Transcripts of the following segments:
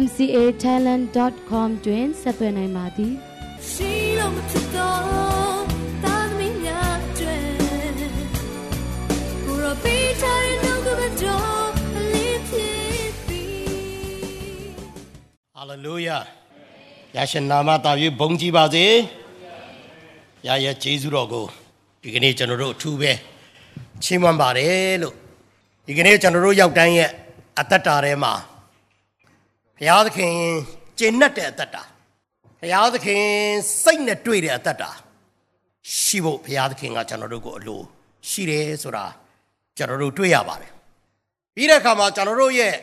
mcatalent.com တွင်ဆက်သွယ်နိုင်ပါသည်ရှိလို့မဖြစ်တော့တာသမီးများကျွဲကိုရပေးချင်တော့ကမတော်လေးဖြစ်ပြီဟာလေလုယာရရှင်နာမတာ၍ဘုန်းကြီးပါစေရရဲ့ဂျေဇုတော်ကိုဒီကနေ့ကျွန်တော်တို့အထူးပဲချီးမွမ်းပါတယ်လို့ဒီကနေ့ကျွန်တော်တို့ရောက်တိုင်းရဲ့အသက်တာထဲမှာ ဘုရားသခင်ကျင့်납တဲ့အသက်တာဘုရားသခင်စိတ်နဲ့တွေ့တဲ့အသက်တာရှိဖို့ဘုရားသခင်ကကျွန်တော်တို့ကိုအလိုရှိတယ်ဆိုတာကျွန်တော်တို့တွေ့ရပါတယ်ပြီးတဲ့အခါမှာကျွန်တော်တို့ရဲ့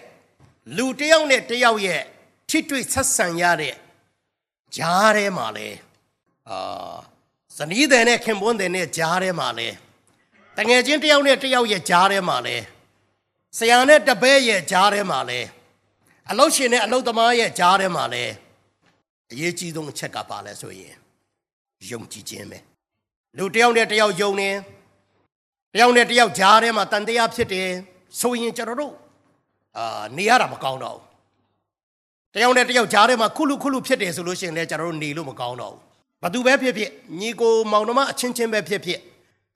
လူတယောက်နဲ့တယောက်ရဲ့ထိတွေ့ဆက်ဆံရတဲ့ဂျားထဲမှာလဲအာဇနီးတဲ့နဲ့ခင်ပွန်းတဲ့နဲ့ဂျားထဲမှာလဲတငယ်ချင်းတယောက်နဲ့တယောက်ရဲ့ဂျားထဲမှာလဲဆရာနဲ့တပည့်ရဲ့ဂျားထဲမှာလဲ အလုတ်ရှင်နဲ့အလုတ်သမားရဲ့ကြားထဲမှာလည်းအရေးကြီးဆုံးအချက်ကပါလဲဆိုရင်ယုံကြည်ခြင်းပဲလူတယောက်နဲ့တယောက်ယုံနေတယောက်နဲ့တယောက်ကြားထဲမှာတန်တရားဖြစ်တယ်ဆိုရင်ကျွန်တော်တို့အာနေရတာမကောင်းတော့ဘူးတယောက်နဲ့တယောက်ကြားထဲမှာခုလူခုလူဖြစ်တယ်ဆိုလို့ရှိရင်လည်းကျွန်တော်တို့နေလို့မကောင်းတော့ဘူးဘသူပဲဖြစ်ဖြစ်ညီကိုမောင်နှမအချင်းချင်းပဲဖြစ်ဖြစ်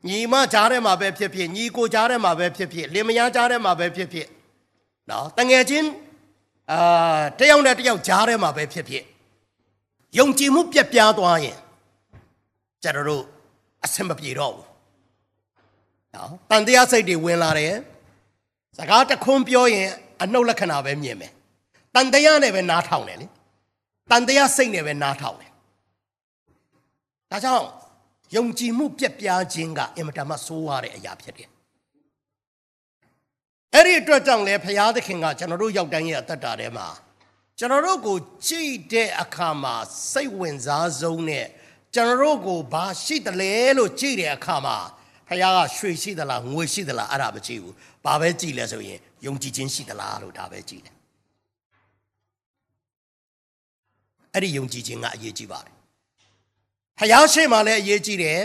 ညီမကြားထဲမှာပဲဖြစ်ဖြစ်ညီကိုကြားထဲမှာပဲဖြစ်ဖြစ်လင်မယားကြားထဲမှာပဲဖြစ်ဖြစ်နော်တငယ်ချင်း အာတယောက်နဲ့တယောက်ကြားထဲမှာပဲဖြစ်ဖြစ်ယုံကြည်မှုပြက်ပြားသွားရင်ကျွန်တော်တို့အဆင်မပြေတော့ဘူးနော်တန်တရားစိတ်တွေဝင်လာတယ်စကားတခွန်းပြောရင်အနှုတ်လက္ခဏာပဲမြင်မယ်တန်တရားနဲ့ပဲနားထောင်တယ်လေတန်တရားစိတ်နဲ့ပဲနားထောင်တယ်ဒါကြောင့်ယုံကြည်မှုပြက်ပြားခြင်းကအင်မတန်မှဆိုးရတဲ့အရာဖြစ်တယ် အဲ့ဒီအတွက်ကြောင့်လဲဘုရားသခင်ကကျွန်တော်တို့ရောက်တိုင်းရဲ့အသက်တာထဲမှာကျွန်တော်တို့ကိုကြည့်တဲ့အခါမှာစိတ်ဝင်စားဆုံးနဲ့ကျွန်တော်တို့ကိုဘာရှိတယ်လဲလို့ကြည့်တဲ့အခါမှာဘုရားကရွှေရှိသလားငွေရှိသလားအဲ့ဒါမကြည့်ဘူးဘာပဲကြည့်လဲဆိုရင်ယုံကြည်ခြင်းရှိသလားလို့ဒါပဲကြည့်တယ်အဲ့ဒီယုံကြည်ခြင်းကအရေးကြီးပါတယ်ဖယားရှိမှလည်းအရေးကြီးတယ်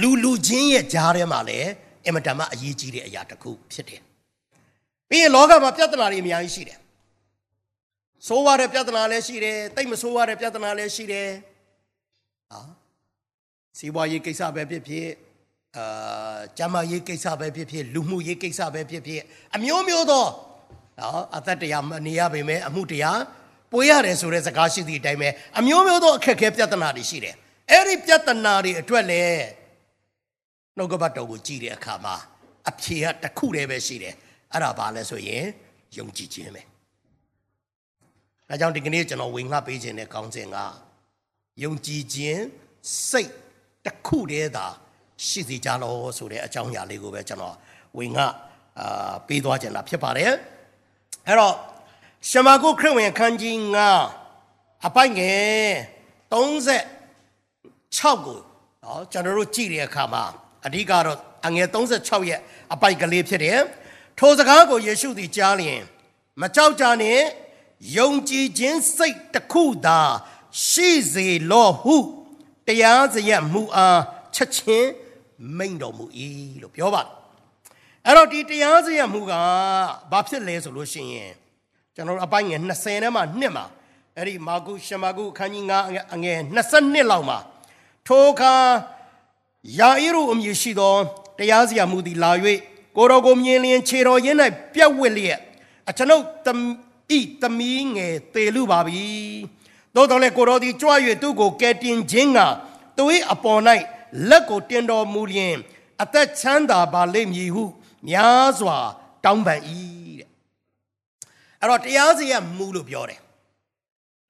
လူလူချင်းရဲ့ကြားထဲမှာလည်းအင်မတန်မှအရေးကြီးတဲ့အရာတစ်ခုဖြစ်တယ် ပြီးရင်လောကမှာပြဿနာတွေအများကြီးရှိတယ်ဆိုးရတဲ့ပြဿနာလည်းရှိတယ်တိတ်မဆိုးရတဲ့ပြဿနာလည်းရှိတယ်ဟာစီးပွားရေးကိစ္စပဲဖြစ်ဖြစ်အာကျမရေးကိစ္စပဲဖြစ်ဖြစ်လူမှုရေးကိစ္စပဲဖြစ်ဖြစ်အမျိုးမျိုးသောနော်အသက်တရားမနေရပေမဲ့အမှုတရားပွေးရတယ်ဆိုတဲ့စကားရှိသည့်အတိုင်းပဲအမျိုးမျိုးသောအခက်အခဲပြဿနာတွေရှိတယ်အဲ့ဒီပြဿနာတွေအတွက်လည်းနှုတ်ကပတ်တော်ကိုကြည့်တဲ့အခါမှာအဖြေကတစ်ခုတည်းပဲရှိတယ် အဲ့ဒါဘာလဲဆိုရင်ယုံကြည်ခြင်းပဲဒါကြောင့်ဒီကနေ့ကျွန်တော်ဝင်ငှပေးခြင်းတဲ့ကောင်းစဉ်ကယုံကြည်ခြင်းစိတ်တစ်ခုတည်းသာရှိစေကြလောဆိုတဲ့အကြောင်းအရာလေးကိုပဲကျွန်တော်ဝင်ငှအာပေးသွားခြင်းလားဖြစ်ပါတယ်အဲ့တော့ရှမာကုခရစ်ဝင်ခန်းကြီး9အပိုက်ငယ်36ကိုနော်ကျွန်တော်တို့ကြည့်တဲ့အခါမှာအဓိကတော့အငယ်36ရဲ့အပိုက်ကလေးဖြစ်တယ် ထိုစကားကိုယေရှုသည်ကြားလျင် မကြောက်ကြနှင့်ယုံကြည်ခြင်းစိတ်တစ်ခုသာရှိစေလောဟုတရားစရမူအားချက်ချင်းမိန်တော်မူ၏လို့ပြောပါတယ်အဲ့တော့ဒီတရားစရမူကဘာဖြစ်လဲဆိုလို့ရှိရင်ကျွန်တော်တို့အပိုင်းငယ်20ထဲမှာနှစ်မှာအဲ့ဒီမာကုရှမာကုအခန်းကြီး9အငယ်22လောက်မှာထိုအခါယာဣရုအမည်ရှိသောတရားစရမူသည်လာ၍ ကိုတော်ကိုမြင်လျင်ခြေတော်ရင်း၌ပြက်ဝစ်လျက်အကျွန်ုပ်တဤသမီးငယ်သေလူပါပြီသို့တော်လည်းကိုတော်သည်ကြွ၍သူ့ကိုကယ်တင်ခြင်းကသူ၏အပေါ်၌လက်ကိုတင်တော်မူလျင်အသက်ချမ်းသာပါလိမ့်မည်ဟုများစွာ တောင်းပန်၏တဲ့အဲ့တော့တရားစီရမူလို့ပြောတယ်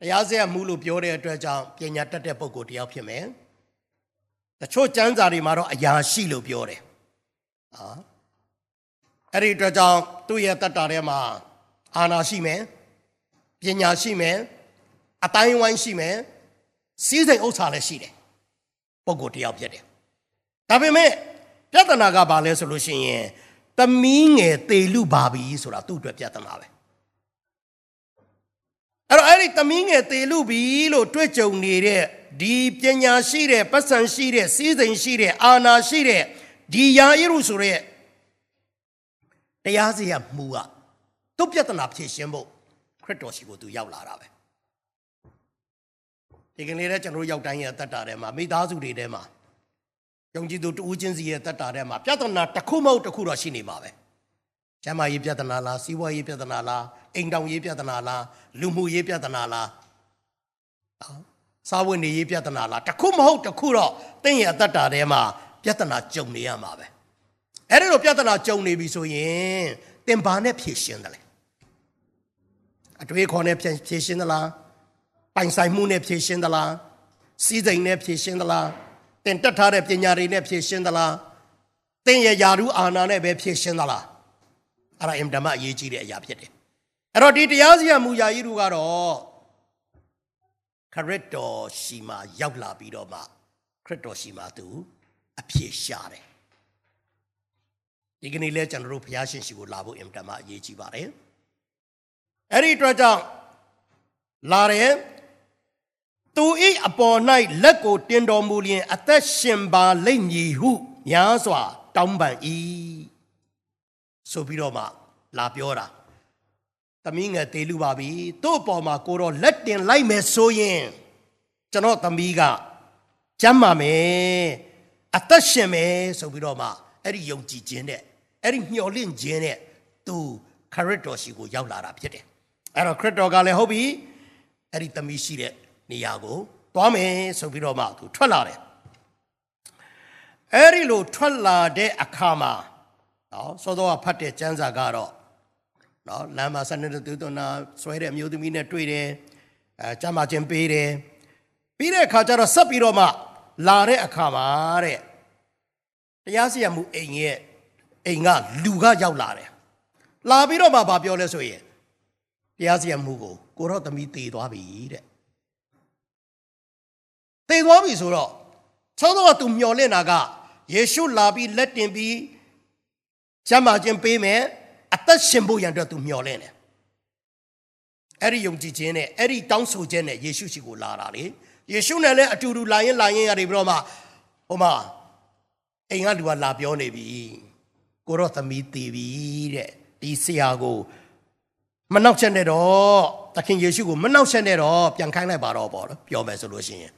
တရားစီရမူလို့ပြောတဲ့အတွက်ကြောင့်ပညာတတ်တဲ့ပုဂ္ဂိုလ်တယောက်ဖြစ်မယ်တချို့ကျမ်းစာတွေမှာတော့အရာရှိလို့ပြောတယ်ဟာ အဲ့ဒီအတွက်ကြောင့်သူ့ရဲ့တတ်တာထဲမှာအာနာရှိမယ်ပညာရှိမယ်အတိုင်းဝိုင်းရှိမယ်စီးစိမ်ဥစ္စာလည်းရှိတယ်ပုံကိုယ်တယောက်ဖြစ်တယ်ဒါပေမဲ့ပြဿနာကဘာလဲဆိုလို့ရှိရင်သမီးငယ်တေလူပါပြီဆိုတာသူ့အတွက်ပြဿနာပဲအဲ့တော့အဲ့ဒီသမီးငယ်တေလူပြီလို့တွေ့ကြုံနေတဲ့ဒီပညာရှိတဲ့ပတ်စံရှိတဲ့စီးစိမ်ရှိတဲ့အာနာရှိတဲ့ဒီယာယရုဆိုတဲ့ တရားစီရမှုကသူ့ပြဿနာဖြေရှင်းဖို့ခရစ်တော်ရှိကိုသူရောက်လာတာပဲဒီကနေ့လည်းကျွန်တော်တို့ရောက်တိုင်းရဲ့အသက်တာထဲမှာမိသားစုတွေထဲမှာယုံကြည်သူတူးချင်းစီရဲ့အသက်တာထဲမှာပြဿနာတစ်ခုမဟုတ်တစ်ခုတော့ရှိနေမှာပဲကျမ်းမာရေးပြဿနာလားစီးပွားရေးပြဿနာလားအိမ်တောင်ရေးပြဿနာလားလူမှုရေးပြဿနာလားစာဝင်နေရေးပြဿနာလားတစ်ခုမဟုတ်တစ်ခုတော့တင့်ရဲ့အသက်တာထဲမှာပြဿနာကြုံနေရမှာပဲ အဲ့ဒီလိုပြဿနာကြုံနေပြီဆိုရင်တင်ဘာနဲ့ဖြေရှင်းတယ်လေအတွေးခေါ်နဲ့ဖြေရှင်းသလားပိုင်ဆိုင်မှုနဲ့ဖြေရှင်းသလားစီးစိမ်နဲ့ဖြေရှင်းသလားတင်တက်ထားတဲ့ပညာတွေနဲ့ဖြေရှင်းသလားတင်ရဲ့ယာရုအာနာနဲ့ပဲဖြေရှင်းသလားအဲ့ဒါအင်တမအရေးကြီးတဲ့အရာဖြစ်တယ်အဲ့တော့ဒီတရားစီရင်မှုယာယီတို့ကတော့ခရစ်တော်ရှိမှရောက်လာပြီးတော့မှခရစ်တော်ရှိမှသူအပြည့်ရှာတယ် ဒီကနေ့လဲကျွန်တော်တို့ဘုရားရှင်ရှိကိုလာဖို့အင်တမအရေးကြီးပါတယ်အဲ့ဒီအတွက်ကြောင့်လာတယ်သူဤအပေါ်၌လက်ကိုတင်တော်မူလျင် အသက်ရှင်ပါလိမ့်မည်ဟုများစွာ တောင်းပန်၏ဆိုပြီးတော့မှလာပြောတာသမီးငယ်တေလူပါပြီသူ့အပေါ်မှာကိုတော့လက်တင်လိုက်မယ်ဆိုရင်ကျွန်တော်သမီးကကျမ်းမာမယ်အသက်ရှင်မယ်ဆိုပြီးတော့မှအဲ့ဒီယုံကြည်ခြင်းနဲ့ အဲ့ဒီမျှော်လင့်ခြင်းနဲ့သူခရစ်တော်ရှိကိုရောက်လာတာဖြစ်တယ်အဲ့တော့ခရစ်တော်ကလည်းဟုတ်ပြီအဲ့ဒီသမီးရှိတဲ့နေရာကိုသွားမယ်ဆိုပြီးတော့မှသူထွက်လာတယ်အဲ့ဒီလိုထွက်လာတဲ့အခါမှာနော်စောစောကဖတ်တဲ့ကျမ်းစာကတော့နော်လမ်းမှာဆန္ဒတူတူနာဆွဲတဲ့အမျိုးသမီးနဲ့တွေ့တယ်အဲကျမ်းမာခြင်းပေးတယ်ပြီးတဲ့အခါကျတော့ဆက်ပြီးတော့မှလာတဲ့အခါမှာတဲ့တရားစီရင်မှုအိမ်ရဲ့ အိမ်ကလူကရောက်လာတယ်လာပြီးတော့မှဗာပြောလဲဆိုရင်တရားစီရင်မှုကိုကိုတော့သမီးတည်သွားပြီတဲ့တည်သွားပြီဆိုတော့သောတော့သူမျော်လင့်တာကယေရှုလာပြီးလက်တင်ပြီးကျမ်းမာခြင်းပေးမယ်အသက်ရှင်ဖို့ရန်အတွက်သူမျှော်လင့်တယ်အဲ့ဒီယုံကြည်ခြင်းနဲ့အဲ့ဒီတောင်းဆိုခြင်းနဲ့ယေရှုရှိကိုလာတာလေယေရှုနဲ့လည်းအတူတူလာရင်လာရင်ရတယ်ပြီးတော့မှဟိုမှာအိမ်ကလူကလာပြောနေပြီ ကိုတော့သမီးတည်ပြီတဲ့ဒီဆရာကိုမနှောက်ချက်နဲ့တော့သခင်ယေရှုကိုမနှောက်ချက်နဲ့တော့ပြန်ခိုင်းလိုက်ပါတော့ပေါ့နော်ပြောမယ်ဆိုလို့ရှိရင်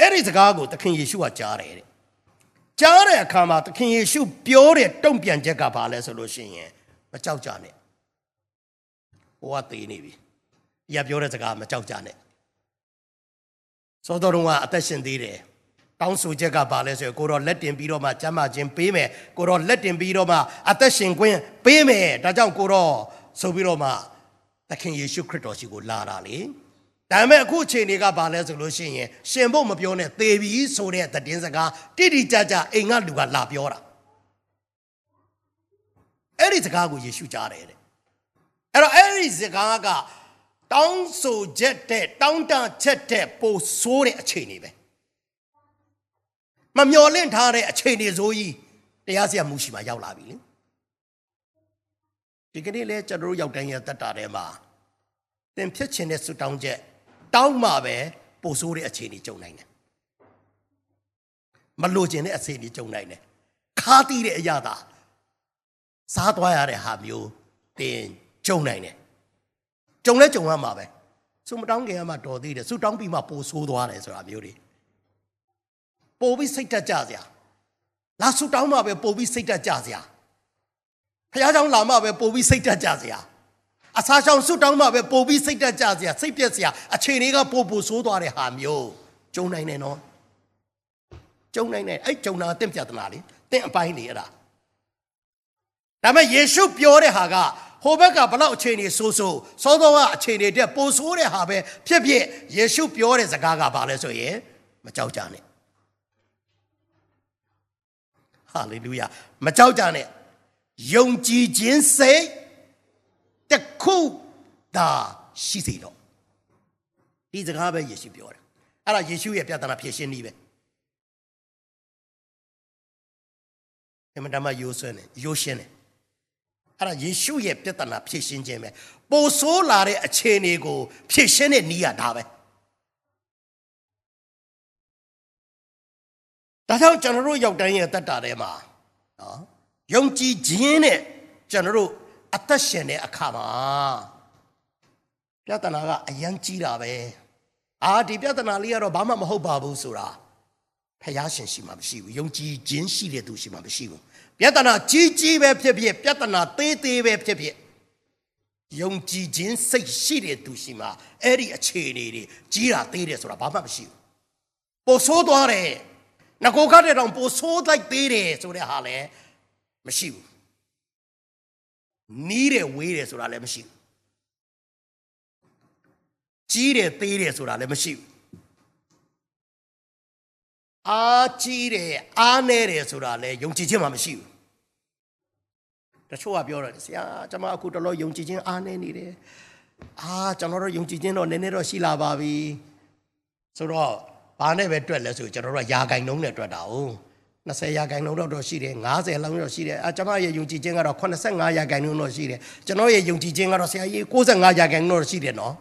အဲ့ဒီစကားကိုသခင်ယေရှုကကြားတယ်တဲ့ကြားတဲ့အခါမှာသခင်ယေရှုပြောတဲ့တုံ့ပြန်ချက်ကဘာလဲဆိုလို့ရှိရင်မကြောက်ကြနဲ့ဟိုကသေးနေပြီ။ဒီကပြောတဲ့စကားမကြောက်ကြနဲ့။သောတော်တော်ကအသက်ရှင်သေးတယ်။ တောင်းဆိုချက်ကဘာလဲဆိုရင်ကိုတော့လက်တင်ပြီးတော့မှကျမ်းမာခြင်းပေးမယ်။ကိုတော့လက်တင်ပြီးတော့မှအသက်ရှင်ခွင့်ပေးမယ်။ဒါကြောင့်ကိုတော့ဆိုပြီးတော့မှသခင်ယေရှုခရစ်တော်ရှိကိုလာတာလေ။ဒါပေမဲ့အခုအချိန်တွေကဘာလဲဆိုလို့ရှိရင်ရှင်ဖို့မပြောနဲ့သေပြီဆိုတဲ့သတင်းစကားတိတိကျကျအိမ်ကလူကလာပြောတာအဲ့ဒီစကားကိုယေရှုကြားတယ်တဲ့အဲ့တော့အဲ့ဒီစကားကတောင်းဆိုချက်တဲ့တောင်းတချက်တဲ့ပိုဆိုးတဲ့အခြေအနေပဲ မမျော်လင့်ထားတဲ့အခြေအနေဆိုကြီးတရားစီရင်မှုရှိမှရောက်လာပြီလေဒီကနေ့လဲကျွန်တော်တို့ရောက်တိုင်းရဲ့တက်တာထဲမှာသင်ဖြစ်ခြင်းတဲ့ဆုတောင်းချက်တောင်းမှပဲပိုဆိုးတဲ့အခြေအနေကြုံနိုင်တယ်မလိုချင်တဲ့အခြေအနေကြုံနိုင်တယ်ခါတီးတဲ့အရာသာစားသွားရတဲ့ဟာမျိုးတင်ကြုံနိုင်တယ်ကြုံလဲကြုံရမှာပဲဆုမတောင်းခင်ကမှတော်သေးတယ်ဆုတောင်းပြီးမှပိုဆိုးသွားတယ်ဆိုတာမျိုးတွေ ပို့ပြီးစိတ်တက်ကြစရာလာဆုတောင်းမှပဲပို့ပြီးစိတ်တက်ကြစရာဖះเจ้าလာမှပဲပို့ပြီးစိတ်တက်ကြစရာအစာရှောင်ဆုတောင်းမှပဲပို့ပြီးစိတ်တက်ကြစရာစိတ်ပြက်စရာအခြေအနေကပို့ပို့ဆိုးသွားတဲ့ဟာမျိုးကြုံနိုင်တယ်နော်ကြုံနိုင်တယ်အဲ့ကြုံတာတင့်ပြတ်တနာလေတင့်အပိုင်းနေအဲ့ဒါဒါပေမဲ့ယေရှုပြောတဲ့ဟာကဟိုဘက်ကဘလောက်အခြေအနေဆိုးဆိုးစောစောကအခြေအနေတက်ပိုဆိုးတဲ့ဟာပဲဖြစ်ဖြစ်ယေရှုပြောတဲ့စကားကဘာလဲဆိုရင်မကြောက်ကြနဲ့ ဟာလေလုယာမကြောက်ကြနဲ့ယုံကြည်ခြင်းစိတ်တခုသာရှိစေတော့ဒီစကားပဲယေရှုပြောတယ်အဲ့ဒါယေရှုရဲ့ပြဿနာဖြေရှင်းနည်းပဲအမှန်တမ်းယိုးဆွဲနေယိုးရှင်းနေအဲ့ဒါယေရှုရဲ့ပြဿနာဖြေရှင်းခြင်းပဲပိုဆိုးလာတဲ့အခြေအနေကိုဖြေရှင်းတဲ့နည်းကဒါပဲ ဒါကြောင့်ကျွန်တော်တို့ရောက်တိုင်းရဲ့တက်တာထဲမှာနော်ယုံကြည်ခြင်းနဲ့ကျွန်တော်တို့အသက်ရှင်တဲ့အခါမှာပြဿနာကအယံကြီးတာပဲအာဒီပြဿနာလေးကတော့ဘာမှမဟုတ်ပါဘူးဆိုတာဖះရှင်ရှိမှမရှိဘူးယုံကြည်ခြင်းရှိတဲ့သူရှိမှမရှိဘူးပြဿနာကြီးကြီးပဲဖြစ်ဖြစ်ပြဿနာသေးသေးပဲဖြစ်ဖြစ်ယုံကြည်ခြင်းစိတ်ရှိတဲ့သူရှိမှအဲ့ဒီအခြေအနေတွေကြီးတာသေးတယ်ဆိုတာဘာမှမရှိဘူးပိုဆိုးသွားတယ် ငကိုကတဲ့တောင်ပိုဆိုးလိုက်သေးတယ်ဆိုတဲ့ဟာလည်းမရှိဘူးနီးတယ်ဝေးတယ်ဆိုတာလည်းမရှိဘူးကြီးတယ်သေးတယ်ဆိုတာလည်းမရှိဘူးအားကြီးတယ်အားနေတယ်ဆိုတာလည်းယုံကြည်ခြင်းမှမရှိဘူးတချို့ကပြောတယ်ဆရာကျွန်မအခုတလောယုံကြည်ခြင်းအားနေနေတယ်အာကျွန်တော်တို့ယုံကြည်ခြင်းတော့နည်းနည်းတော့ရှိလာပါပြီဆိုတော့ ဘာနဲ့ပဲတွက်လဲဆိုကျွန်တော်တို့ကယာဂိုင်နှုံးနဲ့တွက်တာ哦20ရာခိုင်နှုန်းတော့တော့ရှိတယ်90လောက်တော့ရှိတယ်အကျွန်မရဲ့ယုံကြည်ခြင်းကတော့85ရာခိုင်နှုန်းတော့ရှိတယ်ကျွန်တော်ရဲ့ယုံကြည်ခြင်းကတော့ဆရာကြီး65ရာခိုင်နှုန်းတော့ရှိတယ်နော်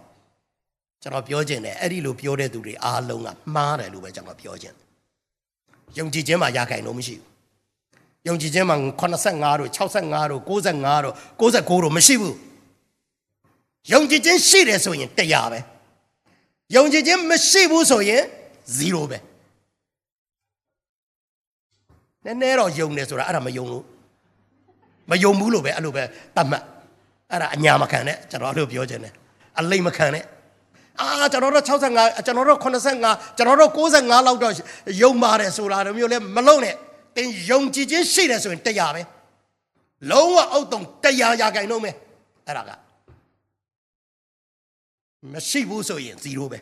ကျွန်တော်ပြောခြင်းတယ်အဲ့ဒီလိုပြောတဲ့သူတွေအားလုံးကမှားတယ်လို့ပဲကျွန်တော်ပြောခြင်းယုံကြည်ခြင်းမှာရာခိုင်နှုန်းမရှိဘူးယုံကြည်ခြင်းမှာ85တို့65တို့95တို့69တို့မရှိဘူးယုံကြည်ခြင်းရှိတယ်ဆိုရင်100ပဲယုံကြည်ခြင်းမရှိဘူးဆိုရင် 0ပဲနည်းနည်းတော့ယုံတယ်ဆိုတာအဲ့ဒါမယုံလို့မယုံဘူးလို့ပဲအဲ့လိုပဲတတ်မှတ်အဲ့ဒါအညာမခံနဲ့ကျွန်တော်အဲ့လိုပြောခြင်းနဲ့အလိမ့်မခံနဲ့အာကျွန်တော်တို့65ကျွန်တော်တို့85ကျွန်တော်တို့65လောက်တော့ယုံပါတယ်ဆိုတာမျိုးလဲမလုံးနဲ့တင်ယုံကြည်ခြင်းရှိတယ်ဆိုရင်တရားပဲလုံးဝအောက်တုံတရားရာခိုင်နှုန်းပဲအဲ့ဒါကမရှိဘူးဆိုရင်0ပဲ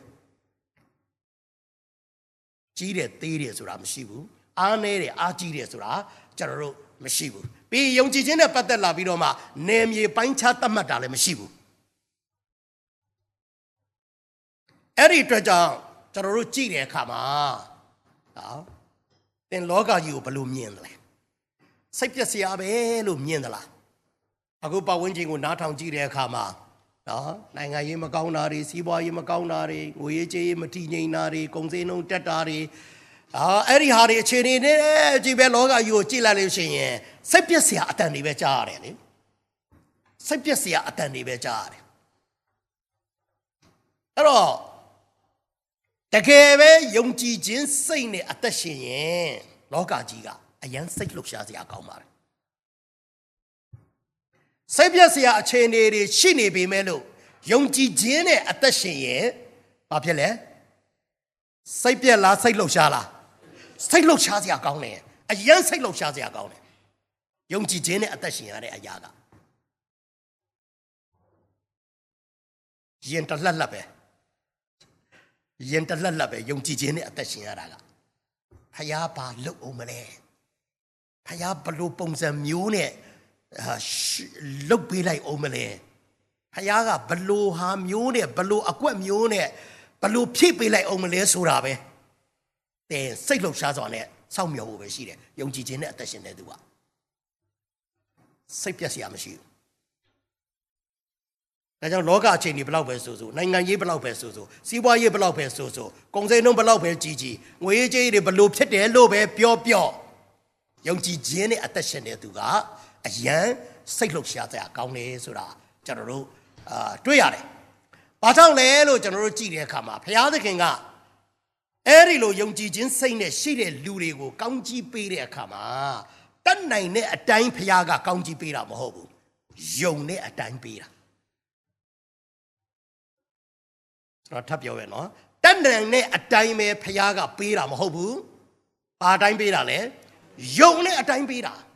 ကြီးတယ်သေးတယ်ဆိုတာမရှိဘူးအားနည်းတယ်အားကြီးတယ်ဆိုတာကျွန်တော်တို့မရှိဘူးပြီးယုံကြည်ခြင်းနဲ့ပတ်သက်လာပြီးတော့မှနယ်မြေပိုင်းခြားသတ်မှတ်တာလည်းမရှိဘူးအဲ့ဒီအတွက်ကြောင့်ကျွန်တော်တို့ကြည့်တဲ့အခါမှာနော်သင်လောကကြီးကိုဘယ်လိုမြင်သလဲစိတ်ပျက်စရာပဲလို့မြင်သလားအခုပတ်ဝန်းကျင်ကိုနားထောင်ကြည့်တဲ့အခါမှာ နော်နိုင်ငံရေးမကောင်းတာတွေစီးပွားရေးမကောင်းတာတွေငွေရေးကြေးရေးမတည်ငြိမ်တာတွေကုန်စည်နှုန်းတက်တာတွေအာအဲ့ဒီဟာတွေအခြေအနေနဲ့ကြည့်ပဲလောကကြီးကိုကြည့်လိုက်လို့ရှိရင်စိတ်ပျက်စရာအတန်တွေပဲကြားရတယ်လေစိတ်ပျက်စရာအတန်တွေပဲကြားရတယ်အဲ့တော့တကယ်ပဲယုံကြည်ခြင်းစိတ်နဲ့အသက်ရှင်ရင်လောကကြီးကအယမ်းစိတ်လှုပ်ရှားစရာကောင်းပါတယ် စိတ်ပြက်စရာအခြေအနေတွေရှိနေပေမဲ့လို့ယုံကြည်ခြင်းနဲ့အသက်ရှင်ရင်ဘာဖြစ်လဲစိတ်ပြက်လားစိတ်လှုပ်ရှားလားစိတ်လှုပ်ရှားစရာကောင်းတယ်အယမ်းစိတ်လှုပ်ရှားစရာကောင်းတယ်ယုံကြည်ခြင်းနဲ့အသက်ရှင်ရတဲ့အရာကရင်တလှက်လှက်ပဲရင်တလှက်လှက်ပဲယုံကြည်ခြင်းနဲ့အသက်ရှင်ရတာကဖယားဘာလုပ်အောင်မလဲဖယားဘလို့ပုံစံမျိုးနဲ့ လုတ်ပေးလိုက်အောင်မလဲဖယားကဘလို့ဟာမျိုးနဲ့ဘလို့အကွက်မျိုးနဲ့ဘလို့ဖြည့်ပေးလိုက်အောင်မလဲဆိုတာပဲတဲ့စိတ်လှုပ်ရှားစွာနဲ့စောင့်မျှော်ဖို့ပဲရှိတယ်ယုံကြည်ခြင်းနဲ့အသက်ရှင်တဲ့သူကစိတ်ပြက်စရာမရှိဘူးဒါကြောင့်လောကအခြေအနေဘလောက်ပဲဆိုဆိုနိုင်ငံရေးဘလောက်ပဲဆိုဆိုစီးပွားရေးဘလောက်ပဲဆိုဆိုကုန်စည်နှုန်းဘလောက်ပဲကြီးကြီးငွေကြေးတွေဘလို့ဖြစ်တယ်လို့ပဲပြောပြောယုံကြည်ခြင်းနဲ့အသက်ရှင်တဲ့သူက အယံစိတ်လှုပ်ရှားစရာကောင်းတယ်ဆိုတာကျွန်တော်တို့အာတွေ့ရတယ်။ဘာကြောင့်လဲလို့ကျွန်တော်တို့ကြည့်တဲ့အခါမှာဘုရားသခင်ကအဲ့ဒီလိုယုံကြည်ခြင်းစိတ်နဲ့ရှိတဲ့လူတွေကိုကောင်းကြီးပေးတဲ့အခါမှာတတ်နိုင်တဲ့အတိုင်းဘုရားကကောင်းကြီးပေးတာမဟုတ်ဘူး။ယုံတဲ့အတိုင်းပေးတာ။ကျွန်တော်ထပ်ပြောရနော်။တတ်နိုင်တဲ့အတိုင်းပဲဘုရားကပေးတာမဟုတ်ဘူး။ဘာအတိုင်းပေးတာလဲ။ယုံတဲ့အတိုင်းပေးတာ။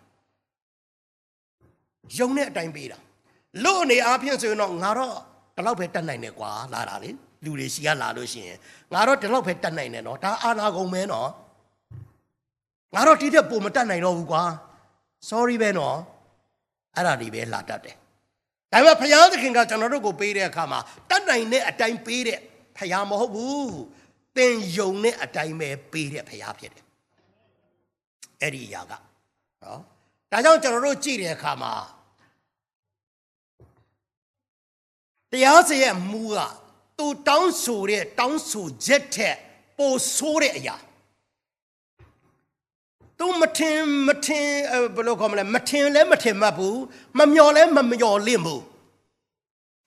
ယုံတဲ့အတိုင်းပေးတာ။လို့အနေအားဖြင့်ဆိုရင်တော့ငါတော့ဒီလောက်ပဲတတ်နိုင်တယ်ကွာလာတာလေ။လူတွေရှိရလာလို့ရှိရင်ငါတော့ဒီလောက်ပဲတတ်နိုင်တယ်နော်ဒါအာနာကုန်မဲနော်ငါတော့ဒီတဲ့ပုံမတတ်နိုင်တော့ဘူးကွာ sorry ပဲနော်အဲ့ဒါဒီပဲလာတတ်တယ်ဒါပေမဲ့ဘုရားသခင်ကကျွန်တော်တို့ကိုပေးတဲ့အခါမှာတတ်နိုင်တဲ့အတိုင်းပေးတဲ့ဖရာမဟုတ်ဘူးသင်ယုံတဲ့အတိုင်းပဲပေးတဲ့ဖရာဖြစ်တယ်အဲ့ဒီအရာကနော် ဒါကြောင့်ကျွန်တော်တို့ကြည့်တဲ့အခါမှာတရားစီရဲ့မူကသူတောင်းဆိုတဲ့တောင်းဆိုချက်ထက်ပိုဆိုးတဲ့အရာသူမထင်မထင်ဘယ်လိုခေါ်မလဲမထင်လဲမထင်မှတ်ဘူးမမျော်လဲမမျော်လင့်ဘူး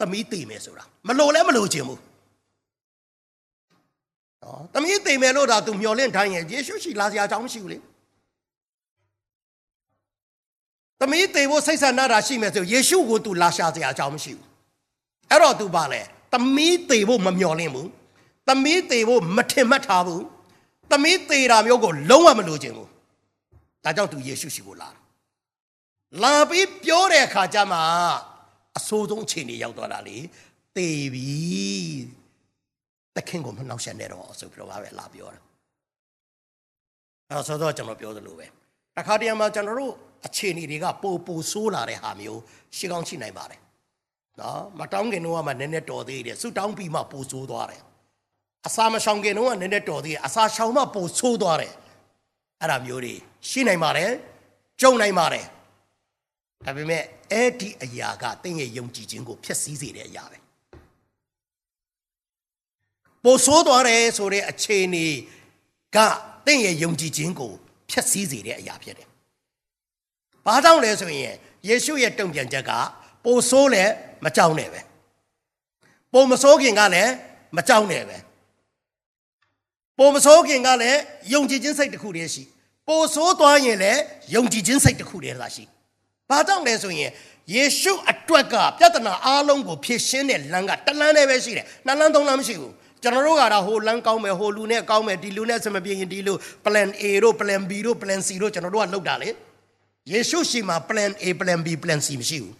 သမီးသိမယ်ဆိုတာမလို့လဲမလို့ချင်ဘူးနော်သမီးသိမယ်လို့ဒါသူမျော်လင့်ထားရင်ယေရှုရှိလာစရာအကြောင်းမရှိဘူးလေ သမီးသိဖို့စိတ်ဆန္ဒတာရှိမယ်ဆိုယေရှုကိုသူလာရှာစရာအကြောင်းမရှိဘူးအဲ့တော့သူပါလဲသမီးသိဖို့မမျော်လင့်ဘူးသမီးသိဖို့မထင်မှတ်ထားဘူးသမီးသိတာမျိုးကိုလုံးဝမလိုချင်ဘူးဒါကြောင့်သူယေရှုရှိကိုလာလာပြီးပြောတဲ့အခါကျမှအဆိုးဆုံးအခြေအနေရောက်သွားတာလေသေပြီတခင်ကိုမနှောက်ရှက်နဲ့တော့ဆိုပြီးတော့ပဲလာပြောတာအဲဆိုတော့ကျွန်တော်ပြောသလိုပဲတခါတည်းမှာကျွန်တော်တို့ အခြေအနေတွေကပိုပိုဆိုးလာတဲ့ဟာမျိုးရှိကောင်းရှိနိုင်ပါတယ်နော်မတောင်းခင်တော့မှနည်းနည်းတော်သေးတယ်ဆူတောင်းပြီးမှပိုဆိုးသွားတယ်အစာမရှောင်ခင်တော့နည်းနည်းတော်သေးတယ်အစာရှောင်မှပိုဆိုးသွားတယ်အဲ့ဒါမျိုးတွေရှိနိုင်ပါတယ်ကြုံနိုင်ပါတယ်ဒါပေမဲ့အဲ့ဒီအရာကတင့်ရဲ့ယုံကြည်ခြင်းကိုဖျက်ဆီးစေတဲ့အရာပဲပိုဆိုးသွားတယ်ဆိုတဲ့အခြေအနေကတင့်ရဲ့ယုံကြည်ခြင်းကိုဖျက်ဆီးစေတဲ့အရာဖြစ်တယ်။ ဘာကြောင့်လဲဆိုရင်ယေရှုရဲ့တုံ့ပြန်ချက်ကပိုဆိုးလဲမကြောက်နဲ့ပဲ။ပိုမဆိုးခင်ကလည်းမကြောက်နဲ့ပဲ။ပိုမဆိုးခင်ကလည်းယုံကြည်ခြင်းစိတ်တစ်ခုတည်းရှိ။ပိုဆိုးသွားရင်လည်းယုံကြည်ခြင်းစိတ်တစ်ခုတည်းသာရှိ။ဘာကြောင့်လဲဆိုရင်ယေရှုအတွက်ကပြဿနာအားလုံးကိုဖြေရှင်းတဲ့လမ်းကတလမ်းနဲ့ပဲရှိတယ်။နှစ်လမ်းသုံးလမ်းမရှိဘူး။ကျွန်တော်တို့ကတော့ဟိုလမ်းကောင်းမယ်ဟိုလူနဲ့ကောင်းမယ်ဒီလူနဲ့စမပြေရင်ဒီလူ plan A တို့ plan B တို့ plan C တို့ကျွန်တော်တို့ကလုပ်တာလေ ယေရှုရှိမှာ plan A plan B plan C မရှိဘူး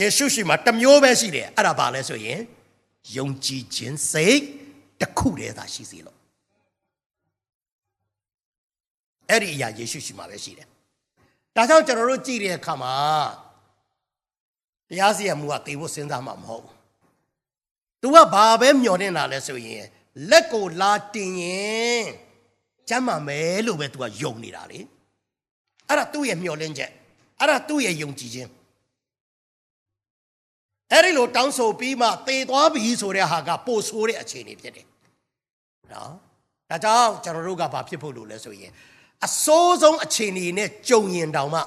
ယေရှုရှိမှာတစ်မျိုးပဲရှိတယ်အဲ့ဒါဘာလဲဆိုရင်ယုံကြည်ခြင်းစိတ်တစ်ခုတည်းသာရှိစီလို့အဲ့ဒီအရာယေရှုရှိမှာပဲရှိတယ်ဒါကြောင့်ကျွန်တော်တို့ကြည့်တဲ့အခါမှာတရားစီရင်မှုကတေဖို့စဉ်းစားမှာမဟုတ်ဘူး။ तू ကဘာပဲမျောနေတာလဲဆိုရင်လက်ကိုလာတင်ရင်ကျမ်းမာမယ်လို့ပဲ तू ကယုံနေတာလေ။ အဲ့ဒါသူ့ရဲ့မျောလင့်ချက်။အဲ့ဒါသူ့ရဲ့ယုံကြည်ခြင်း။အဲ့ဒီလိုတောင်းဆိုပြီးမှသေသွားပြီဆိုတဲ့ဟာကပို့ဆိုးတဲ့အခြေအနေဖြစ်တယ်။နော်။ဒါကြောင့်ကျွန်တော်တို့ကဘာဖြစ်ဖို့လို့လဲဆိုရင်အစိုးဆုံးအခြေအနေနဲ့ကြုံရင်တောင်မှ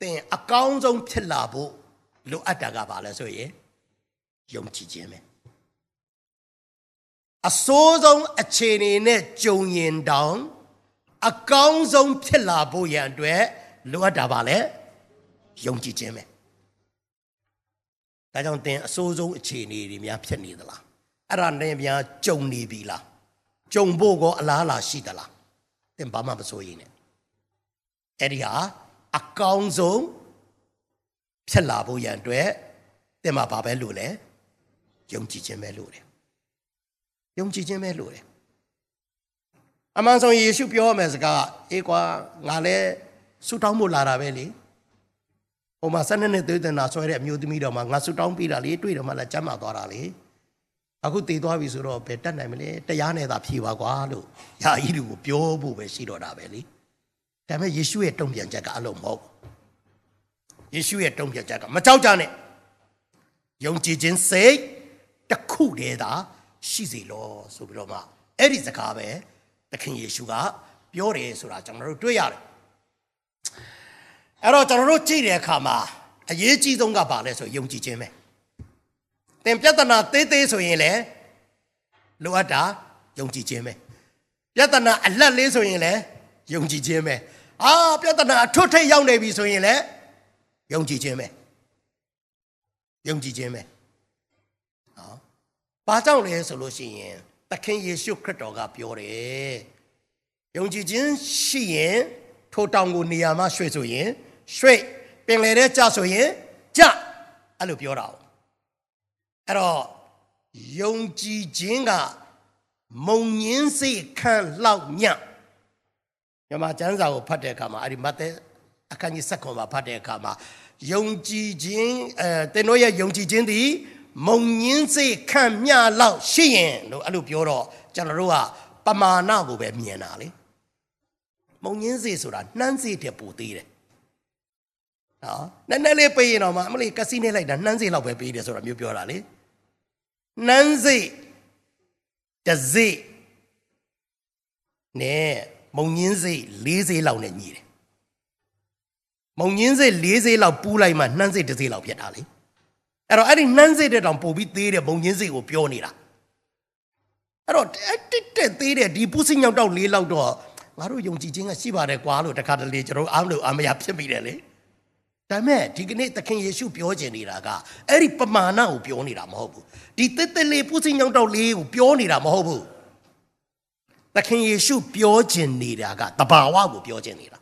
သင်အကောင်းဆုံးဖြစ်လာဖို့လိုအပ်တာကဘာလဲဆိုရင်ယုံကြည်ခြင်းပဲအစိုးဆုံးအခြေအနေနဲ့ကြုံရင်တောင် အကောင်းဆုံးဖြစ်လာဖို့ရန်အတွက်လိုအပ်တာပါလေယုံကြည်ခြင်းပဲဒါကြောင့်သင်အစိုးဆုံးအခြေအနေတွေများဖြစ်နေသလားအဲ့ဒါနဲ့များကြုံနေပြီလားကြုံဖို့ကောအလားအလာရှိသလားသင်ဘာမှမစိုးရင်နဲ့အဲ့ဒီဟာအကောင်းဆုံးဖြစ်လာဖို့ရန်အတွက်သင်မှာဘာပဲလို့လဲယုံကြည်ခြင်းပဲလို့တယ်ယုံကြည်ခြင်းပဲလို့တယ် အမှန်ဆုံးယေရှုပြောမယ်စကားအေးကွာငါလည်းဆူတောင်းဖို့လာတာပဲလေဟိုမှာဆက်နှစ်နှစ်သွေးတင်တာဆွဲတဲ့အမျိုးသမီးတော်မှာငါဆူတောင်းပြီးတာလေတွေ့တော့မှလည်းကြမ်းမာသွားတာလေအခုတည်သွားပြီဆိုတော့ဘယ်တက်နိုင်မလဲတရားနဲ့သာဖြေပါကွာလို့ယာဤလူကိုပြောဖို့ပဲရှိတော့တာပဲလေဒါပေမဲ့ယေရှုရဲ့တုံ့ပြန်ချက်ကအလုံးမဟုတ်ယေရှုရဲ့တုံ့ပြန်ချက်ကမကြောက်ကြနဲ့ယုံကြည်ခြင်းစိတ်တစ်ခုတည်းသာရှိစေလောဆိုပြီးတော့မှအဲ့ဒီစကားပဲ သခင်ယေရှုကပြောတယ်ဆိုတာကျွန်တော်တို့တွေ့ရတယ်အဲ့တော့ကျွန်တော်တို့ကြည့်တဲ့အခါမှာအရေးကြီးဆုံးကဘာလဲဆိုယုံကြည်ခြင်းပဲသင်ပြဿနာသေးသေးဆိုရင်လည်းလိုအပ်တာယုံကြည်ခြင်းပဲပြဿနာအလတ်လေးဆိုရင်လည်းယုံကြည်ခြင်းပဲအာပြဿနာအထွတ်ထိပ်ရောက်နေပြီဆိုရင်လည်းယုံကြည်ခြင်းပဲယုံကြည်ခြင်းပဲဟောဘာကြောင့်လဲဆိုလို့ရှိရင် သခင်ယေရှုခရစ်တော်ကပြောတယ်ယုံကြည်ခြင်းရှိရင်ထိုတောင်ကိုနေရာမှာရွှေ့ဆိုရင်ရွှေ့ပင်လယ်ထဲကျဆိုရင်ကျအဲ့လိုပြောတာ哦အဲ့တော့ယုံကြည်ခြင်းကမုံညင်းစိတ်ခံလောက်ညံ့မြမကျမ်းစာကိုဖတ်တဲ့အခါမှာအဲ့ဒီမဿဲအခန်းကြီး7ခွန်မှာဖတ်တဲ့အခါမှာယုံကြည်ခြင်းအဲသင်တို့ရဲ့ယုံကြည်ခြင်းသည် မုံညင်းစေခံမျှလောက်ရှိရင်လို့အဲ့လိုပြောတော့ကျွန်တော်တို့ကပမာဏကိုပဲမြင်တာလေမုံညင်းစေဆိုတာနှမ်းစေတဲ့ပိုသေးတယ်နော်နည်းနည်းလေးပေးရင်တော့မှအမလေးကစီနေလိုက်တာနှမ်းစေလောက်ပဲပေးတယ်ဆိုတာမျိုးပြောတာလေနှမ်းစေတစေနဲ့မုံညင်းစေ၄စေလောက်နဲ့ညီတယ်မုံညင်းစေ၄စေလောက်ပူးလိုက်မှနှမ်းစေတစေလောက်ဖြစ်တာလေ အဲ့တော့အဲ့ဒီနှမ်းစေတဲ့တောင်ပို့ပြီးသေးတဲ့မုံညင်းစေကိုပြောနေတာအဲ့တော့တက်တက်သေးတဲ့ဒီပူးစညောက်တော့၄လောက်တော့ငါတို့ယုံကြည်ခြင်းကရှိပါတယ်ကွာလို့တခါတလေကျွန်တော်အားလို့အမရဖြစ်မိတယ်လေဒါမဲ့ဒီကနေ့သခင်ယေရှုပြောကျင်နေတာကအဲ့ဒီပမာဏကိုပြောနေတာမဟုတ်ဘူးဒီတက်တက်လေးပူးစညောက်တော့လေးကိုပြောနေတာမဟုတ်ဘူးသခင်ယေရှုပြောကျင်နေတာကတဘာဝကိုပြောကျင်နေတာ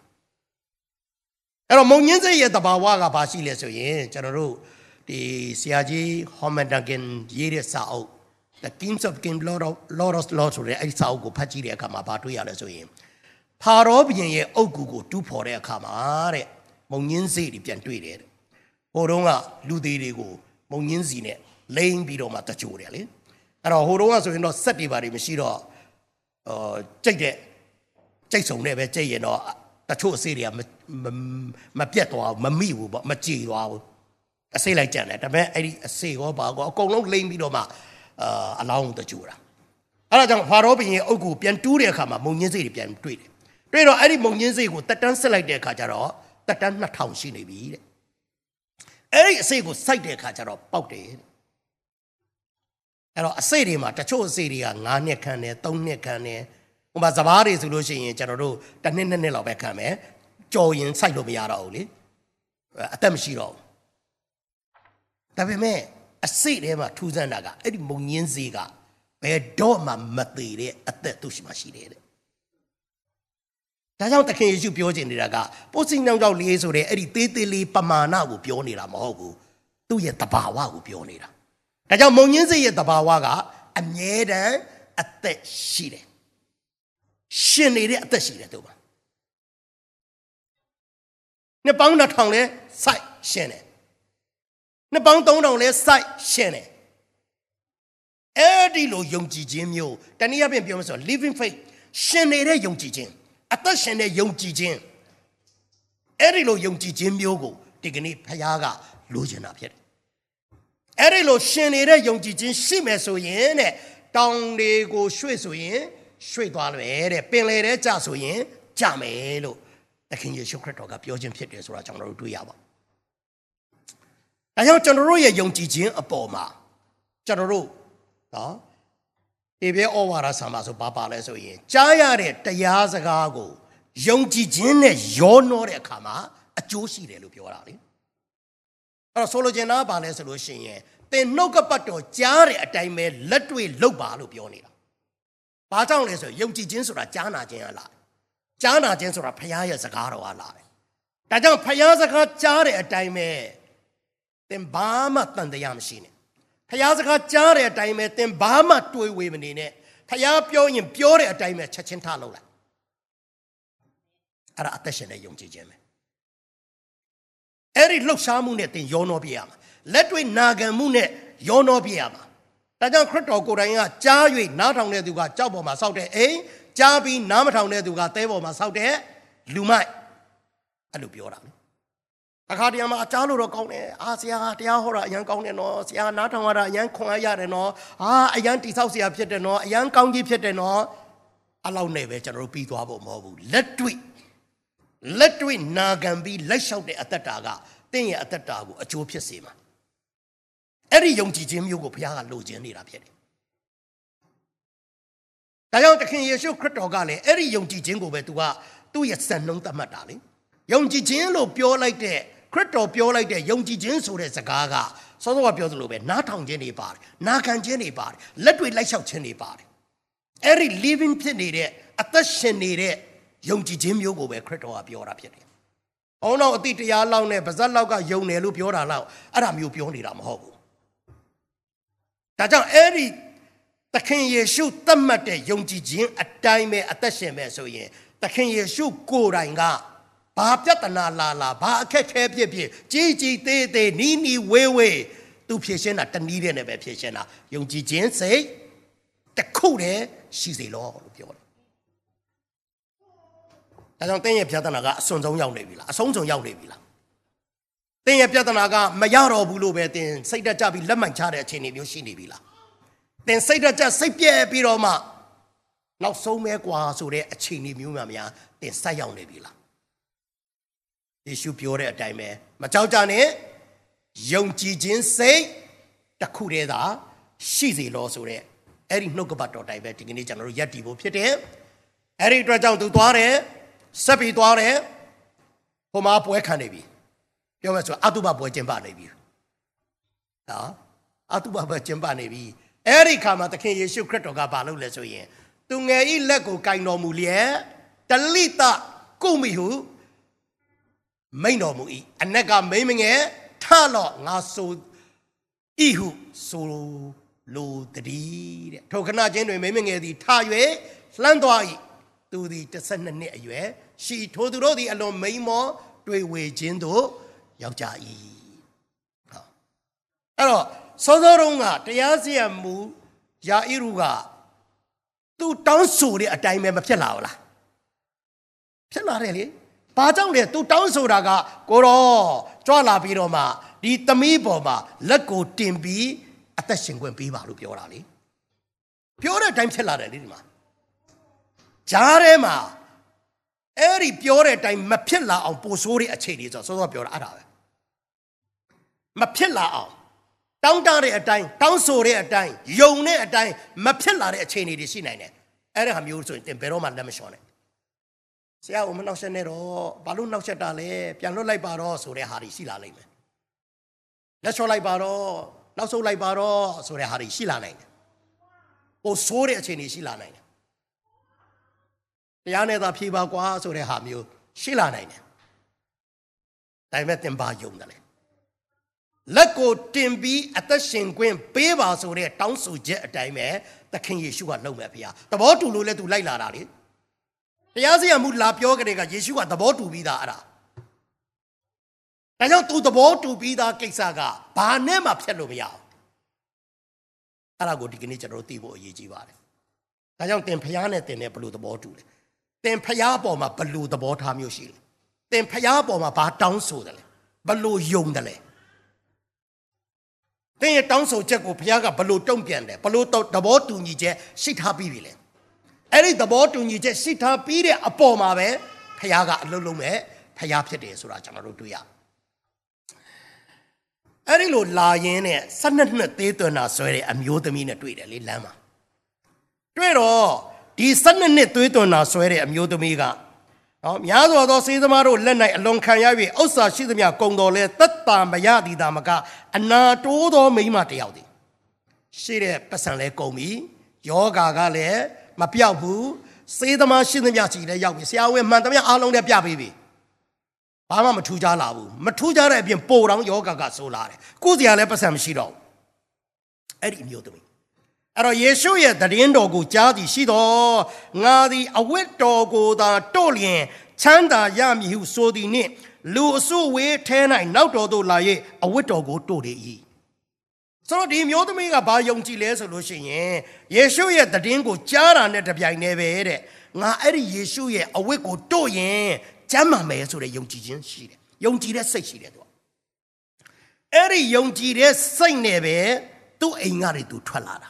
အဲ့တော့မုံညင်းစိတ်ရဲ့တဘာဝကဘာရှိလဲဆိုရင်ကျွန်တော်တို့ ဒီဆရာကြီးဟောမန်ဒဂင်ရေးတဲ့စာအုပ် The Kings of Kings Lord of Lord of Lords ဆိုတဲ့အဲ့ဒီစာအုပ်ကိုဖတ်ကြည့်တဲ့အခါမှာဘာတွေ့ရလဲဆိုရင်ဖာရောဘုရင်ရဲ့အုတ်ကူကိုတူးဖော်တဲ့အခါမှာတဲ့မုံညင်းစိတ်တွေပြန်တွေ့တယ်တဲ့ဟိုတုန်းကလူသေးတွေကိုမုံညင်းစီနဲ့လိမ့်ပြီးတော့မှတကြိုတယ်လေအဲ့တော့ဟိုတုန်းကဆိုရင်တော့စက်တွေပါတွေမရှိတော့အော်ကြိတ်တဲ့ကြိတ်ဆုံနဲ့ပဲကြိတ်ရင်တော့တချို့အစေးတွေကမမပြတ်သွားဘူးမမိဘူးပေါ့မကြည်သွားဘူး အစေးလိုက်ကြတယ်ဒါပေမဲ့အဲ့ဒီအစေးရောပါကောအကုန်လုံးလိမ့်ပြီးတော့မှအာအလောင်းတကြိုတာအဲ့ဒါကြောင့်ဖာရောဘုရင်အုပ်ကိုပြန်တူးတဲ့အခါမှာမုံညင်းစေးတွေပြန်တွေ့တယ်တွေ့တော့အဲ့ဒီမုံညင်းစေးကိုတက်တန်းဆက်လိုက်တဲ့အခါကျတော့တက်တန်း2000ရှိနေပြီတဲ့အဲ့ဒီအစေးကိုစိုက်တဲ့အခါကျတော့ပေါက်တယ်တဲ့အဲ့တော့အစိတ်တွေမှာတချို့အစိတ်တွေက9နှစ်ခံတယ်3နှစ်ခံတယ်ဟိုမှာစဘာတွေဆိုလို့ရှိရင်ကျွန်တော်တို့တစ်နှစ်နှစ်နှစ်လောက်ပဲခံမယ်ကြော်ရင်စိုက်လို့မရတော့ဘူးလေအသက်မရှိတော့ဘူး ဒါပေမဲ့အစိတ်ထဲမှာထူးဆန်းတာကအဲ့ဒီမုံညင်းစေးကဘယ်တော့မှမသေးတဲ့အသက်သူ့ရှိမှရှိတယ်တဲ့ဒါကြောင့်တခင်ယေရှုပြောချင်နေတာကပိုးစိနှောင်းကြောက်လေးဆိုတဲ့အဲ့ဒီသေးသေးလေးပမာဏကိုပြောနေတာမဟုတ်ဘူးသူ့ရဲ့တဘာဝကိုပြောနေတာဒါကြောင့်မုံညင်းစိတ်ရဲ့တဘာဝကအမြဲတမ်းအသက်ရှိတယ်ရှင်နေတဲ့အသက်ရှိတယ်သူပါနှစ်ပေါင်းတစ်ထောင်လဲစိုက်ရှင်တယ် နှစ်ပေါင်းသုံးထောင်လဲစိုက်ရှင်တယ်အဲ့ဒီလိုယုံကြည်ခြင်းမျိုးတနည်းအားဖြင့်ပြောမယ်ဆို living faith ရှင်နေတဲ့ယုံကြည်ခြင်းအသက်ရှင်တဲ့ယုံကြည်ခြင်းအဲ့ဒီလိုယုံကြည်ခြင်းမျိုးကိုဒီကနေ့ဖခင်ကလိုချင်တာဖြစ်တယ်အဲ့ဒီလိုရှင်နေတဲ့ယုံကြည်ခြင်းရှိမယ်ဆိုရင်တဲ့တောင်တွေကိုရွှေ့ဆိုရင်ရွှေ့သွားတယ်တဲ့ပင်လေတဲ့ကြဆိုရင်ကြမယ်လို့သခင်ယေရှုခရစ်တော်ကပြောခြင်းဖြစ်တယ်ဆိုတာကျွန်တော်တို့တွေ့ရပါ ဒါကြောင့်ကျွန်တော်တို့ရဲ့ယုံကြည်ခြင်းအပေါ်မှာကျွန်တော်တို့နော်ေဘေဩဝါဒဆံပါဆိုဘာပါလဲဆိုရင်ကြားရတဲ့တရားစကားကိုယုံကြည်ခြင်းနဲ့ရောနှောတဲ့အခါမှာအကျိုးရှိတယ်လို့ပြောတာလေအဲ့တော့ဆိုလိုချင်တာကဘာလဲဆိုလို့ရှိရင်သင်နှုတ်ကပတ်တော်ကြားတဲ့အတိုင်းပဲလက်တွေ့လုပ်ပါလို့ပြောနေတာဘာကြောင့်လဲဆိုရင်ယုံကြည်ခြင်းဆိုတာကြားနာခြင်းအလားကြားနာခြင်းဆိုတာဖခင်ရဲ့စကားတော်အလားဒါကြောင့်ဖခင်စကားကြားတဲ့အတိုင်းပဲ သင်ဘာမှတန်တရားမရှိနဲ့ဖះစကားကြားတဲ့အတိုင်းပဲသင်ဘာမှတွေးဝေမနေနဲ့ဖះပြောရင်ပြောတဲ့အတိုင်းပဲချက်ချင်းထားလုပ်လိုက်အဲ့ဒါအသက်ရှင်တဲ့ယုံကြည်ခြင်းပဲအဲ့ဒီလှုပ်ရှားမှုနဲ့သင်ယောနောပြရမှာလက်တွေ့နာခံမှုနဲ့ယောနောပြရမှာဒါကြောင့်ခရစ်တော်ကိုယ်တိုင်ကကြား၍နားထောင်တဲ့သူကကြောက်ပေါ်မှာစောက်တဲ့အိမ်ကြားပြီးနားမထောင်တဲ့သူကသဲပေါ်မှာစောက်တဲ့လူမိုက်အဲ့လိုပြောတာလေ အခါတရံမှာအကြားလို့တော့ကောင်းတယ်အာဆရာတရားဟောတာအရန်ကောင်းတယ်နော်ဆရာနားထောင်ရတာအရန်ခွန်အားရတယ်နော်အာအရန်တိဆောက်ဆရာဖြစ်တယ်နော်အရန်ကောင်းကြီးဖြစ်တယ်နော်အလောက်နဲ့ပဲကျွန်တော်တို့ပြီးသွားဖို့မဟုတ်ဘူးလက်တွေ့လက်တွေ့နာခံပြီးလက်လျှောက်တဲ့အသက်တာကတင့်ရဲ့အသက်တာကိုအကျိုးဖြစ်စေမှာအဲ့ဒီယုံကြည်ခြင်းမျိုးကိုဘုရားကလိုချင်နေတာဖြစ်တယ်ဒါကြောင့်သခင်ယေရှုခရစ်တော်ကလည်းအဲ့ဒီယုံကြည်ခြင်းကိုပဲသူကသူ့ရဲ့စံနှုန်းသတ်မှတ်တာလေယုံကြည်ခြင်းလို့ပြောလိုက်တဲ့ ခရစ်တော်ပြောလိုက်တဲ့ယုံကြည်ခြင်းဆိုတဲ့စကားကစောစောကပြောသလိုပဲနားထောင်ခြင်းတွေပါတယ်နာခံခြင်းတွေပါတယ်လက်တွေလိုက်လျှောက်ခြင်းတွေပါတယ်အဲ့ဒီ living ဖြစ်နေတဲ့အသက်ရှင်နေတဲ့ယုံကြည်ခြင်းမျိုးကိုပဲခရစ်တော်ကပြောတာဖြစ်တယ်။အောင်းတော့အတိတရားလောက်နဲ့ဗဇက်လောက်ကယုံတယ်လို့ပြောတာလောက်အဲ့ဒါမျိုးပြောနေတာမဟုတ်ဘူး။ဒါကြောင့်အဲ့ဒီသခင်ယေရှုသတ်မှတ်တဲ့ယုံကြည်ခြင်းအတိုင်းပဲအသက်ရှင်မဲ့ဆိုရင်သခင်ယေရှုကိုယ်တိုင်က ဘာပြဿနာလာလာဘာအခက်ခဲဖြစ်ဖြစ်ကြီးကြီးသေးသေးနီးနီးဝေးဝေးသူဖြည့်ရှင်းတာတနည်းတဲ့နဲ့ပဲဖြည့်ရှင်းတာယုံကြည်ခြင်းစိတ်တစ်ခုတည်းရှိစေလို့လို့ပြောတယ်ဒါကြောင့်တင်းရဲ့ပြဿနာကအစွန်ဆုံးရောက်နေပြီလားအဆုံးဆုံးရောက်နေပြီလားတင်းရဲ့ပြဿနာကမရတော့ဘူးလို့ပဲတင်းစိတ်တက်ကြပြီးလက်မှန်ချတဲ့အခြေအနေမျိုးရှိနေပြီလားတင်းစိတ်တက်ကြစိတ်ပြဲပြီးတော့မှနောက်ဆုံးမဲကွာဆိုတဲ့အခြေအနေမျိုးမှများတင်းစိုက်ရောက်နေပြီလား ယေရှုပြောတဲ့အတိုင်းပဲမကြောက်ကြနဲ့ယုံကြည်ခြင်းစိတ်တစ်ခုတည်းသာရှိစေလို့ဆိုတဲ့အဲ့ဒီနှုတ်ကပတ်တော်တိုင်းပဲဒီကနေ့ကျွန်တော်တို့ယက်တည်ဖို့ဖြစ်တယ်အဲ့ဒီအတွက်ကြောင့်သူသွားတယ်ဆက်ပြီးသွားတယ်ဟိုမှာပွဲခံနေပြီပြောမယ်ဆိုအတုပပွဲကျင်းပနေပြီနော်အတုပပွဲကျင်းပနေပြီအဲ့ဒီခါမှာသခင်ယေရှုခရစ်တော်ကဘာလုပ်လဲဆိုရင်သူငယ်ဤလက်ကိုကင်တော်မူလျက်တလိတကုမိဟု မိန်တော်မူ၏အနက်ကမိမငယ်ထလော့ငါဆိုဤဟုဆိုလိုတည်းတဲ့ထိုခဏချင်းတွင်မိမငယ်သည်ထ၍လှမ်းသွား၏သူသည်12နှစ်အရွယ်ရှိထိုသူတို့သည်အလွန်မိန်မောတွေ့ဝေခြင်းသို့ရောက်ကြ၏ဟောအဲ့တော့စောစောတုန်းကတရားစီရင်မှုယာဣရုကသူတောင်းဆိုတဲ့အတိုင်းပဲမဖြစ်လာဘူးလားဖြစ်လာတယ်လေ ဘာကြောင့်လဲသူတောင်းဆိုတာကကိုတော့ကြွလာပြီးတော့မှဒီသမီးပေါ်မှာလက်ကိုတင်ပြီးအသက်ရှင်ခွင့်ပေးပါလို့ပြောတာလေပြောတဲ့အတိုင်းဖြစ်လာတယ်လေဒီမှာဂျားထဲမှာအဲ့ဒီပြောတဲ့အတိုင်းမဖြစ်လာအောင်ပို့ဆိုးတဲ့အခြေအနေဆိုစောစောပြောတာအဲ့ဒါပဲမဖြစ်လာအောင်တောင်းတတဲ့အတိုင်းတောင်းဆိုတဲ့အတိုင်းယုံတဲ့အတိုင်းမဖြစ်လာတဲ့အခြေအနေတွေရှိနိုင်တယ်အဲ့ဒါဟာမျိုးဆိုရင်တင်ဘယ်တော့မှလက်မလျှော့နဲ့ ဆရာကမနှောက်ရှက်နဲ့တော့ဘာလို့နှောက်ရှက်တာလဲပြန်လွတ်လိုက်ပါတော့ဆိုတဲ့ဟာတွေရှိလာလိမ့်မယ်လက်လျှော့လိုက်ပါတော့နောက်ဆုတ်လိုက်ပါတော့ဆိုတဲ့ဟာတွေရှိလာနိုင်တယ်ပိုဆိုးတဲ့အခြေအနေရှိလာနိုင်တယ်တရားနဲ့သာဖြေပါကွာဆိုတဲ့ဟာမျိုးရှိလာနိုင်တယ်ဒါပေမဲ့တင်ပါယုံတယ်လေလက်ကိုတင်ပြီးအသက်ရှင်ခွင့်ပေးပါဆိုတဲ့တောင်းဆိုချက်အတိုင်းပဲသခင်ယေရှုကလုပ်မယ်ဖေဟာသဘောတူလို့လဲသူလိုက်လာတာလေ တရားစီရင်မှုလာပြောကြတဲ့ကယေရှုကသဘောတူပြီးသားအဲ့ဒါဒါကြောင့်သူသဘောတူပြီးသားကိစ္စကဘာနဲ့မှဖြတ်လို့မရအောင်အဲ့ဒါကိုဒီကနေ့ကျွန်တော်တို့သိဖို့အရေးကြီးပါတယ်ဒါကြောင့်တင်ဖျားနဲ့တင်နဲ့ဘယ်လိုသဘောတူလဲတင်ဖျားပေါ်မှာဘယ်လိုသဘောထားမျိုးရှိလဲတင်ဖျားပေါ်မှာဘာတောင်းဆိုတယ်လဲဘယ်လိုယုံတယ်လဲသင်ရဲ့တောင်းဆိုချက်ကိုဘုရားကဘလို့တုံ့ပြန်တယ်ဘလို့သဘောတူညီချက်ရှိထားပြီးပြီလေ အဲ့ဒီသဘောတူညီချက်ရှိထားပြီးတဲ့အပေါ်မှာပဲဘုရားကအလုံးလုံးမဲ့ဘုရားဖြစ်တယ်ဆိုတာကျွန်တော်တို့တွေ့ရအဲ့ဒီလိုလာရင်းနဲ့၁၂နှစ်သေးသွန်းတာဆွဲတဲ့အမျိုးသမီးနဲ့တွေ့တယ်လေလမ်းမှာတွေ့တော့ဒီ၁၂နှစ်သွေးသွန်းတာဆွဲတဲ့အမျိုးသမီးကနော်များစွာသောစေးသမားတို့လက်၌အလွန်ခံရ၍ဥစ္စာရှိသမျှကုံတော်လဲသက်တာမရသည်သာမကအနာတိုးသောမိန်းမတစ်ယောက်သည်ရှိတဲ့ပတ်စံလဲကုံပြီယောဂါကလည်း မပြောက်ဘူးစေးသမားရှိသမျှစီလည်းရောက်ပြီဆရာဝန်မှန်သမျှအားလုံးလည်းပြပေးပြီဘာမှမထူးခြားလာဘူးမထူးခြားတဲ့အပြင်ပိုတောင်ယောဂါကဆိုလာတယ်ကိုယ်စရာလည်းပတ်စံမရှိတော့ဘူးအဲ့ဒီမျိုးသမီးအဲ့တော့ယေရှုရဲ့တည်င်းတော်ကိုကြားသည်ရှိတော်ငါသည်အဝတ်တော်ကိုသာတို့လျင်ချမ်းသာရမည်ဟုဆိုသည်နှင့်လူအစုဝေးထဲ၌နောက်တော်သို့လာ၍အဝတ်တော်ကိုတို့လေ၏ ဆိုတော့ဒီမျိုးသမီးကဘာယုံကြည်လဲဆိုလို့ရှိရင်ယေရှုရဲ့တည်င်းကိုကြားတာနဲ့တပြိုင်တည်းပဲတဲ့ငါအဲ့ဒီယေရှုရဲ့အဝတ်ကိုတို့ရင်ကျမ်းမာမယ်ဆိုတဲ့ယုံကြည်ခြင်းရှိတယ်ယုံကြည်တဲ့စိတ်ရှိတယ်သူကအဲ့ဒီယုံကြည်တဲ့စိတ်နဲ့ပဲသူ့အိမ်ကနေသူထွက်လာတာ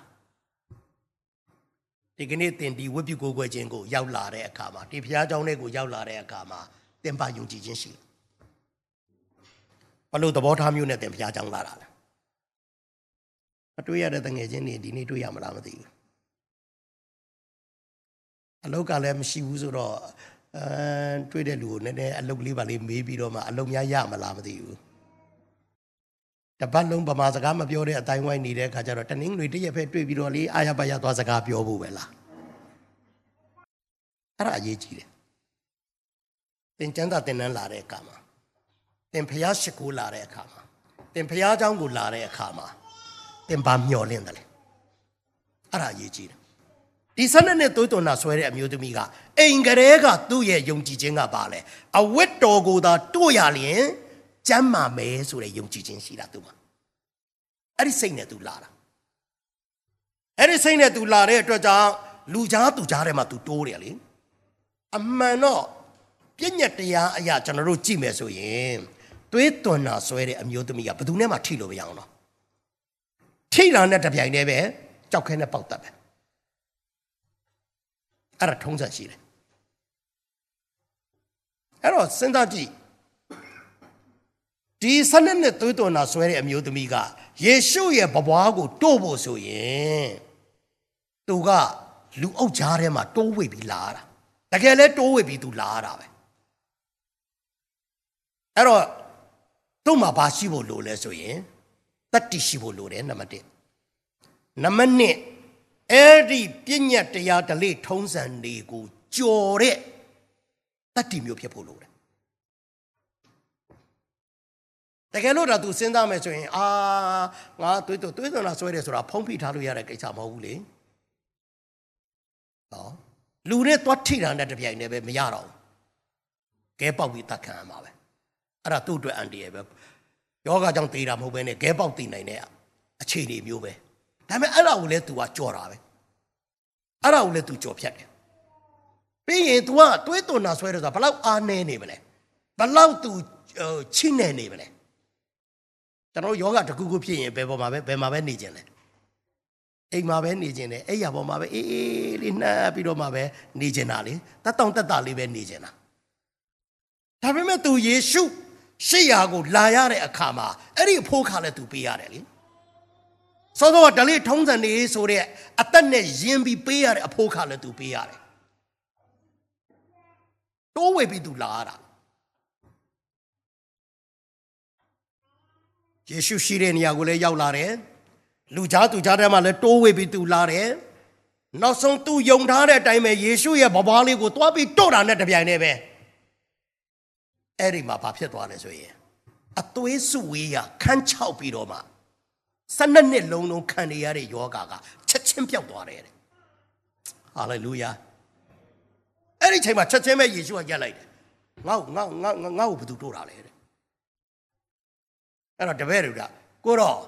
ဒီကနေ့တင်ဒီဝိပုကိုယ်ွယ်ခြင်းကိုရောက်လာတဲ့အခါမှာဒီဘုရားကျောင်းလေးကိုရောက်လာတဲ့အခါမှာတင်ပါယုံကြည်ခြင်းရှိတယ်ဘလို့သဘောထားမျိုးနဲ့တင်ဘုရားကျောင်းလာတာလဲ အတွေ့ရတဲ့တငယ်ချင်းတွေဒီနေ့တွေ့ရမလားမသိဘူးအလောက်ကလည်းမရှိဘူးဆိုတော့အဲတွေ့တဲ့လူကိုနည်းနည်းအလုတ်လေးပါလေးမေးပြီးတော့မှအလုတ်များရမလားမသိဘူးတပတ်လုံးဗမာစကားမပြောတဲ့အတိုင်းဝိုင်းနေတဲ့အခါကျတော့တနင်္ဂနွေတရက်ဖက်တွေ့ပြီးတော့လေအာရပါရသွားစကားပြောဖို့ပဲလားအဲ့ဒါအရေးကြီးတယ်သင်ကျမ်းသာသင်တန်းလာတဲ့အခါမှာသင်ဖျားရှိခိုးလာတဲ့အခါမှာသင်ဖျားเจ้าကိုလာတဲ့အခါမှာ သင်ပါမျောလင့်တယ်လေအဲ့ဒါအရေးကြီးတယ်ဒီဆနဲ့နဲ့သွေးသွန်တာဆွဲတဲ့အမျိုးသမီးကအိမ်ကလေးကသူ့ရဲ့ယုံကြည်ခြင်းကပါလေအဝတ်တော်ကိုသာတို့ရလျင်ကျမ်းမာမယ်ဆိုတဲ့ယုံကြည်ခြင်းရှိတာသူမှာအဲ့ဒီစိတ်နဲ့သူလာတာအဲ့ဒီစိတ်နဲ့သူလာတဲ့အတွက်ကြောင့်လူကြားသူကြားထဲမှာသူတိုးတယ်လေအမှန်တော့ပြည့်ညက်တရားအရာကျွန်တော်တို့ကြည့်မယ်ဆိုရင်သွေးသွန်တာဆွဲတဲ့အမျိုးသမီးကဘယ်သူနဲ့မှထိလို့မရအောင်တော့ ထိလာတဲ့တပြိုင်တည်းပဲကြောက်ခဲနဲ့ပေါက်တတ်ပဲအဲ့ဒါထုံးစံရှိတယ်အဲ့တော့စဉ်းစားကြည့်ဒီဆနစ်နဲ့သွေးသွန်နာဆွဲတဲ့အမျိုးသမီးကယေရှုရဲ့ဘဘွားကိုတို့ဖို့ဆိုရင်သူကလူအုပ်ကြားထဲမှာတိုးဝိတ်ပြီးလာတာတကယ်လဲတိုးဝိတ်ပြီးသူလာတာပဲအဲ့တော့သူ့မှာဘာရှိဖို့လိုလဲဆိုရင် တတ္တိရှိဖို့လိုတယ်နံပါတ်1နံပါတ်2အဲ့ဒီပြည့်ညတ်တရားဓလေ့ထုံးစံတွေကိုကြော်တဲ့တတ္တိမျိုးဖြစ်ဖို့လိုတယ်တကယ်လို့ဒါသူစဉ်းစားမယ်ဆိုရင်အာငါသွေးသွေးသွန်းလာဆွဲတယ်ဆိုတာဖုံးဖိထားလို့ရတဲ့ကိစ္စမဟုတ်ဘူးလေဟောလူနဲ့သွားထိတာနဲ့တပြိုင်တည်းပဲမရတော့ဘူးကဲပေါက်ပြီးတတ်ခံရမှာပဲအဲ့ဒါသူ့အတွက်အန်တီရဲ့ပဲ ယောဂကြောင့်တေးတာမဟုတ်ဘဲနဲ့ကဲပေါက်တည်နိုင်တဲ့အခြေအနေမျိုးပဲဒါပေမဲ့အဲ့ဒါကိုလည်း तू ကကြော်တာပဲအဲ့ဒါကိုလည်း तू ကြော်ဖြတ်တယ်ပြီးရင် तू ကတွေးသွန်တာဆွဲတယ်ဆိုတာဘလောက်အားနေနေမလဲဘလောက် तू ချိနေနေမလဲကျွန်တော်ယောဂတကူကူဖြစ်ရင်ဘယ်ပေါ်မှာပဲဘယ်မှာပဲနေကျင်လဲအိမ်မှာပဲနေကျင်တယ်အဲ့ရပေါ်မှာပဲအေးအေးလေးနှပ်ပြီးတော့မှပဲနေကျင်တာလေတတ်တောင့်တက်တာလေးပဲနေကျင်တာဒါပေမဲ့ तू ယေရှု ရှေ့ရာကိုလာရတဲ့အခါမှာအဲ့ဒီအဖိုးခါလည်းသူပေးရတယ်လေစောစောကဒလိထုံးစံနေဆိုတဲ့အသက်နဲ့ယဉ်ပြီးပေးရတဲ့အဖိုးခါလည်းသူပေးရတယ်တိုးဝေပြီးသူလာရတာယေရှုရှိတဲ့နေရာကိုလည်းရောက်လာတယ်လူကြားသူကြားထဲမှာလည်းတိုးဝေပြီးသူလာတယ်နောက်ဆုံးသူယုံထားတဲ့အတိုင်းပဲယေရှုရဲ့ဘဘလေးကိုတွားပြီးတော့တာနဲ့တပြိုင်တည်းပဲ အဲ့ဒီမှာဘာဖြစ်သွားလဲဆိုရင်အသွေးစုဝေးရခန်းချောက်ပြီးတော့မှဆနစ်နှစ်လုံးလုံးခံနေရတဲ့ယောဂါကချက်ချင်းပြောက်သွားတယ်ဟာလေလုယာအဲ့ဒီချိန်မှာချက်ချင်းပဲယေရှုကရက်လိုက်တယ်ငါ့ငါ့ငါ့ငါ့ကိုဘယ်သူတို့တာလဲတဲ့အဲ့တော့တပည့်တွေကကိုတော့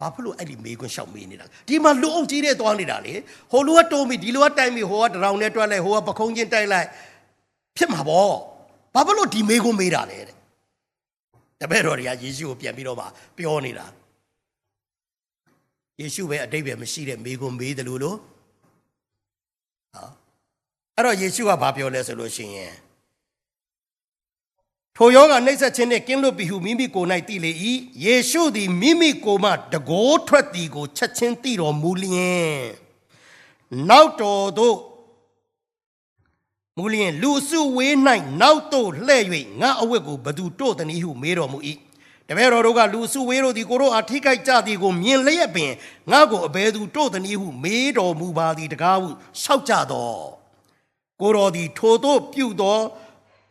ဘာဖြစ်လို့အဲ့ဒီမေးခွန်းရှောက်မေးနေတာဒီမှာလူအုပ်ကြီးတဲ့သွားနေတာလေဟိုလူကတိုးမိဒီလူကတိုင်မိဟိုကတရောင်နဲ့တွက်လိုက်ဟိုကပခုံးချင်းတိုက်လိုက်ဖြစ်မှာပေါ့ ဘာဖြစ်လို့ဒီမေးခွန်းမေးတာလဲတဲ့တပည့်တော်တွေကယေရှုကိုပြန်ပြီးတော့မှပြောနေတာယေရှုပဲအတိတ်ပဲမရှိတဲ့မေးခွန်းမေးတယ်လို့လို့ဟာအဲ့တော့ယေရှုကဘာပြောလဲဆိုလို့ရှိရင်ထိုယောဂနှိပ်စက်ခြင်းနှင့်ကင်းလွတ်ပြီဟုမိမိကိုယ်၌သိလေ၏ယေရှုသည်မိမိကိုယ်မှတကိုးထွက်သည်ကိုချက်ချင်းသိတော်မူလျင်နောက်တော်သို့ မူလျင်လူစုဝေး၌နောက်သို့လှဲ့၍ငါအဝတ်ကိုဘသူတို့တနည်းဟုမေးတော်မူ၏တပည့်တော်တို့ကလူစုဝေးတို့သည်ကိုတို့အားထိခိုက်ကြသည်ကိုမြင်လျက်ပင်ငါကိုအဘယ်သူတို့တနည်းဟုမေးတော်မူပါသည်တကားဟုရှောက်ကြတော်ကိုတော်သည်ထိုတို့ပြုသော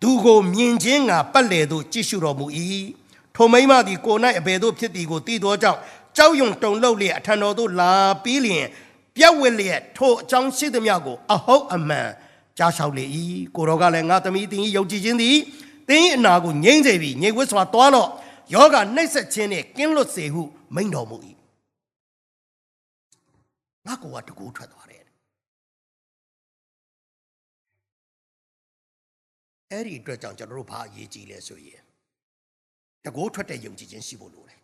သူကိုမြင်ခြင်းငါပတ်လေသို့ကြည့်ရှုတော်မူ၏ထိုမိမသည်ကို၌အဘယ်သို့ဖြစ်သည်ကိုသိသောကြောင့်ကြောက်ရွံတုန်လှုပ်လျက်အထံတော်သို့လာပြီးလျင်ပြက်ဝက်လျက်ထိုအကြောင်းရှိသမျှကိုအဟုတ်အမှန် ကြားလျှောက်လေ၏ကိုတော်ကလည်းငါသမီးတင်ယုံကြည်ခြင်းသည်တင်းအနာကိုငြိမ့်စေပြီးငြိမ်ဝတ်စွာသွားတော့ယောဂနှိပ်စက်ခြင်းနဲ့ကင်းလွတ်စေဟုမိန့်တော်မူ၏ငါကောကတကူထွက်သွားတယ်အဲ့ဒီအတွက်ကြောင့်ကျွန်တော်တို့ဘာအရေးကြီးလဲဆိုရင်တကိုးထွက်တဲ့ယုံကြည်ခြင်းရှိဖို့လိုတယ်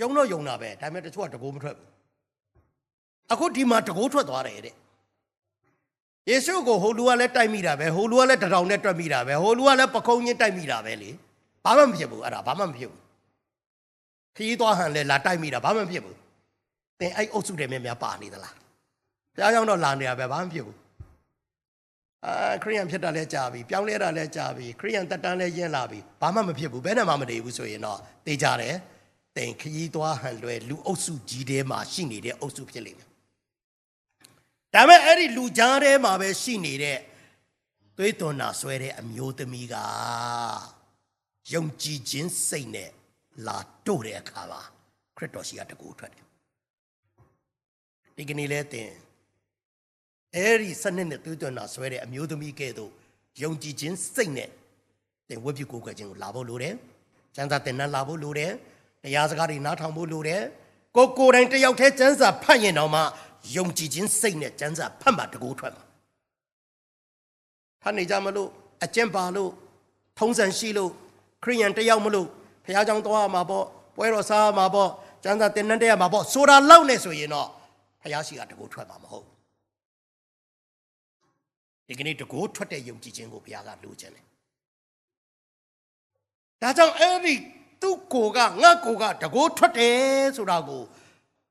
ယုံတော့ယုံတာပဲဒါပေမဲ့တချို့ကတကိုးမထွက်ဘူးအခုဒီမှာတကိုးထွက်သွားတယ်တဲ့ ယေရှုကိုဟိုလူကလည်းတိုက်မိတာပဲဟိုလူကလည်းတထောင်နဲ့တွက်မိတာပဲဟိုလူကလည်းပခုံးချင်းတိုက်မိတာပဲလေဘာမှမဖြစ်ဘူးအဲ့ဒါဘာမှမဖြစ်ဘူးခရီးသွားဟန်လဲလာတိုက်မိတာဘာမှမဖြစ်ဘူးသင်အဲ့အုပ်စုတွေများများပါနေသလားဘုရားကြောင့်တော့လာနေတာပဲဘာမှမဖြစ်ဘူးအာခရိယန်ဖြစ်တာလဲကြာပြီပြောင်းလဲတာလဲကြာပြီခရိယန်တက်တန်းလဲရင်းလာပြီဘာမှမဖြစ်ဘူးဘယ်နဲ့မှမတည်ဘူးဆိုရင်တော့တေးကြတယ်တင်ခရီးသွားဟန်လွယ်လူအုပ်စုကြီးထဲမှာရှိနေတဲ့အုပ်စုဖြစ်လိမ့်မယ် ဒါပေမဲ့အဲ့ဒီလူကြားထဲမှာပဲရှိနေတဲ့သွေးသွန်နာဆွဲတဲ့အမျိုးသမီးကယုံကြည်ခြင်းစိတ်နဲ့လာတို့တဲ့အခါမှာခရစ်တော်ရှိကတကူထွက်တယ်ဒီကနေ့လဲတင်အဲ့ဒီစနစ်နဲ့သွေးသွန်နာဆွဲတဲ့အမျိုးသမီးကဲ့သို့ယုံကြည်ခြင်းစိတ်နဲ့တင်ဝတ်ပြုကိုယ်ကွယ်ခြင်းကိုလာဖို့လိုတယ်။ကျမ်းစာတင်နှံလာဖို့လိုတယ်တရားစကားတွေနားထောင်ဖို့လိုတယ်ကိုကိုယ်တိုင်တယောက်တည်းစံစာဖတ်ရင်တော့မှ ယုံကြည်ခြင်းစိတ်နဲ့စံစာဖတ်မှတကူထွက်မှာဖတ်နေကြမလို့အကျင့်ပါလို့ထုံးစံရှိလို့ခရိယန်တယောက်မလို့ဘုရားကျောင်းသွားမှာပေါ့ပွဲတော်စားမှာပေါ့စံစာတင်နှံတဲ့မှာပေါ့ဆိုတာလောက်နဲ့ဆိုရင်တော့ဘုရားရှိခိုးတကူထွက်မှာမဟုတ်ဒီကနေ့တကူထွက်တဲ့ယုံကြည်ခြင်းကိုဘုရားကလိုချင်တယ်ဒါကြောင့်အဲ့ဒီသူ့ကိုကငါ့ကိုကတကိုးထွက်တယ်ဆိုတာကို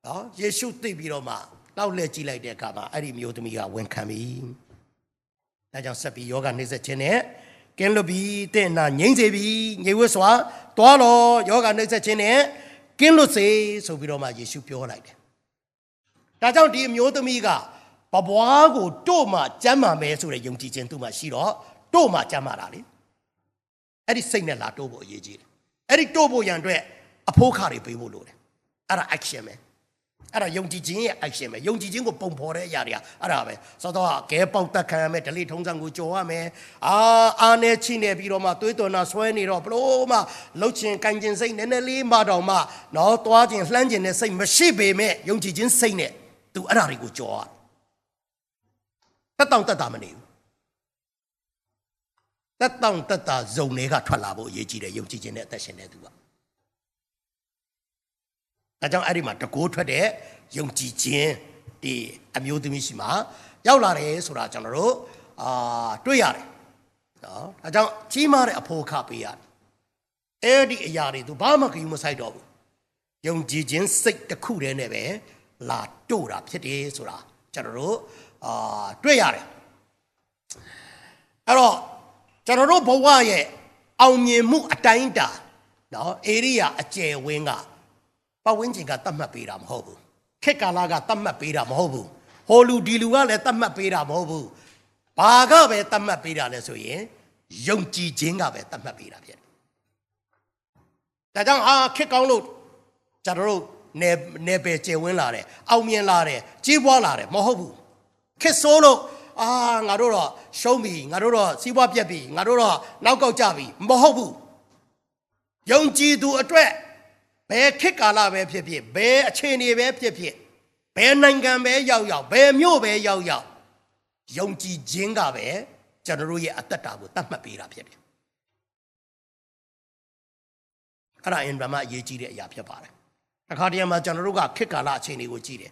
နော်ယေရှုသိပြီးတော့မှ တောက်လက်ကြည့်လိုက်တဲ့အခါမှာအဲ့ဒီမျိုးသမီးကဝန်ခံပြီ။ဒါကြောင့်ဆက်ပြီးယောဂနှိမ့်ဆက်ခြင်းနဲ့ကင်းလွတ်ပြီးတဲ့နာငြိမ့်စေပြီးငြိမ်ဝတ်စွာသွားတော်ယောဂနှိမ့်ဆက်ခြင်းနဲ့ကင်းလွတ်စေဆိုပြီးတော့မှယေရှုပြောလိုက်တယ်။ဒါကြောင့်ဒီအမျိုးသမီးကဘဘွားကိုတို့မှကျမ်းမာမယ်ဆိုတဲ့ယုံကြည်ခြင်းသူ့မှာရှိတော့တို့မှကျမ်းမာတာလေ။အဲ့ဒီစိတ်နဲ့လာတို့ဖို့အရေးကြီးတယ်အဲ့ဒီတို့ဖို့ရန်အတွက်အဖိုးခါတွေပေးဖို့လိုတယ်အဲ့ဒါ action ပဲ အဲ့ဒါယုံကြည်ခြင်းရဲ့ action ပဲယုံကြည်ခြင်းကိုပုံဖော်တဲ့အရာတွေကအဲ့ဒါပဲစောတော့ကဲပေါက်တက်ခံရမယ်ဒလိထုံးစံကိုကြော်ရမယ်အာအာနေချိနေပြီးတော့မှသွေးတော်နာဆွဲနေတော့ဘလို့မှလှုပ်ချင်ကန်ချင်စိတ်နည်းနည်းလေးမှတော့မှနော်သွားခြင်းလှမ်းခြင်းနဲ့စိတ်မရှိပေမဲ့ယုံကြည်ခြင်းစိတ်နဲ့ तू အဲ့ဒါတွေကိုကြော်ရတက်တောင့်တက်တာမနေဘူးတက်တောင့်တက်တာဇုံတွေကထွက်လာဖို့အရေးကြီးတယ်ယုံကြည်ခြင်းနဲ့အသက်ရှင်တဲ့သူက ဒါကြောင့်အဲ့ဒီမှာတကိုးထွက်တဲ့ယုံကြည်ခြင်းဒီအမျိုးသမီးရှိမှာရောက်လာတယ်ဆိုတာကျွန်တော်တို့အာတွေ့ရတယ်နော်ဒါကြောင့်ကြီးမားတဲ့အဖို့ခပေးရတယ်အဲ့ဒီအရာတွေသူဘာမှခယူမဆိုင်တော့ဘူးယုံကြည်ခြင်းစိတ်တစ်ခုတည်းနဲ့ပဲလာတို့တာဖြစ်တယ်ဆိုတာကျွန်တော်တို့အာတွေ့ရတယ်အဲ့တော့ကျွန်တော်တို့ဘဝရဲ့အောင်မြင်မှုအတိုင်းတာနော်ဧရိယာအကျယ်ဝင်းက ပတ်ဝန်းကျင်ကတတ်မှတ်ပေးတာမဟုတ်ဘူးခေတ်ကာလကတတ်မှတ်ပေးတာမဟုတ်ဘူးဟိုလူဒီလူကလည်းတတ်မှတ်ပေးတာမဟုတ်ဘူးဘာကပဲတတ်မှတ်ပေးတာလဲဆိုရင်ယုံကြည်ခြင်းကပဲတတ်မှတ်ပေးတာဖြစ်တယ်ဒါကြောင့်အာခေတ်ကောင်းလို့ကျွန်တော်တို့နေနေပဲကျယ်ဝင်းလာတယ်အောင်မြင်လာတယ်ကြီးပွားလာတယ်မဟုတ်ဘူးခေတ်ဆိုးလို့အာငါတို့တော့ရှုံးပြီငါတို့တော့စီးပွားပြက်ပြီငါတို့တော့နောက်ကောက်ကြပြီမဟုတ်ဘူးယုံကြည်သူအတွက် ဘယ်ခေတ်ကာလပဲဖြစ်ဖြစ်ဘယ်အခြေအနေပဲဖြစ်ဖြစ်ဘယ်နိုင်ငံပဲရောက်ရောက်ဘယ်မြို့ပဲရောက်ရောက်ယုံကြည်ခြင်းကပဲကျွန်တော်တို့ရဲ့အသက်တာကိုတတ်မှတ်ပေးတာဖြစ်တယ်အဲ့ဒါအင်ဗမာအရေးကြီးတဲ့အရာဖြစ်ပါတယ်အခါတည်းမှာကျွန်တော်တို့ကခေတ်ကာလအခြေအနေကိုကြည့်တယ်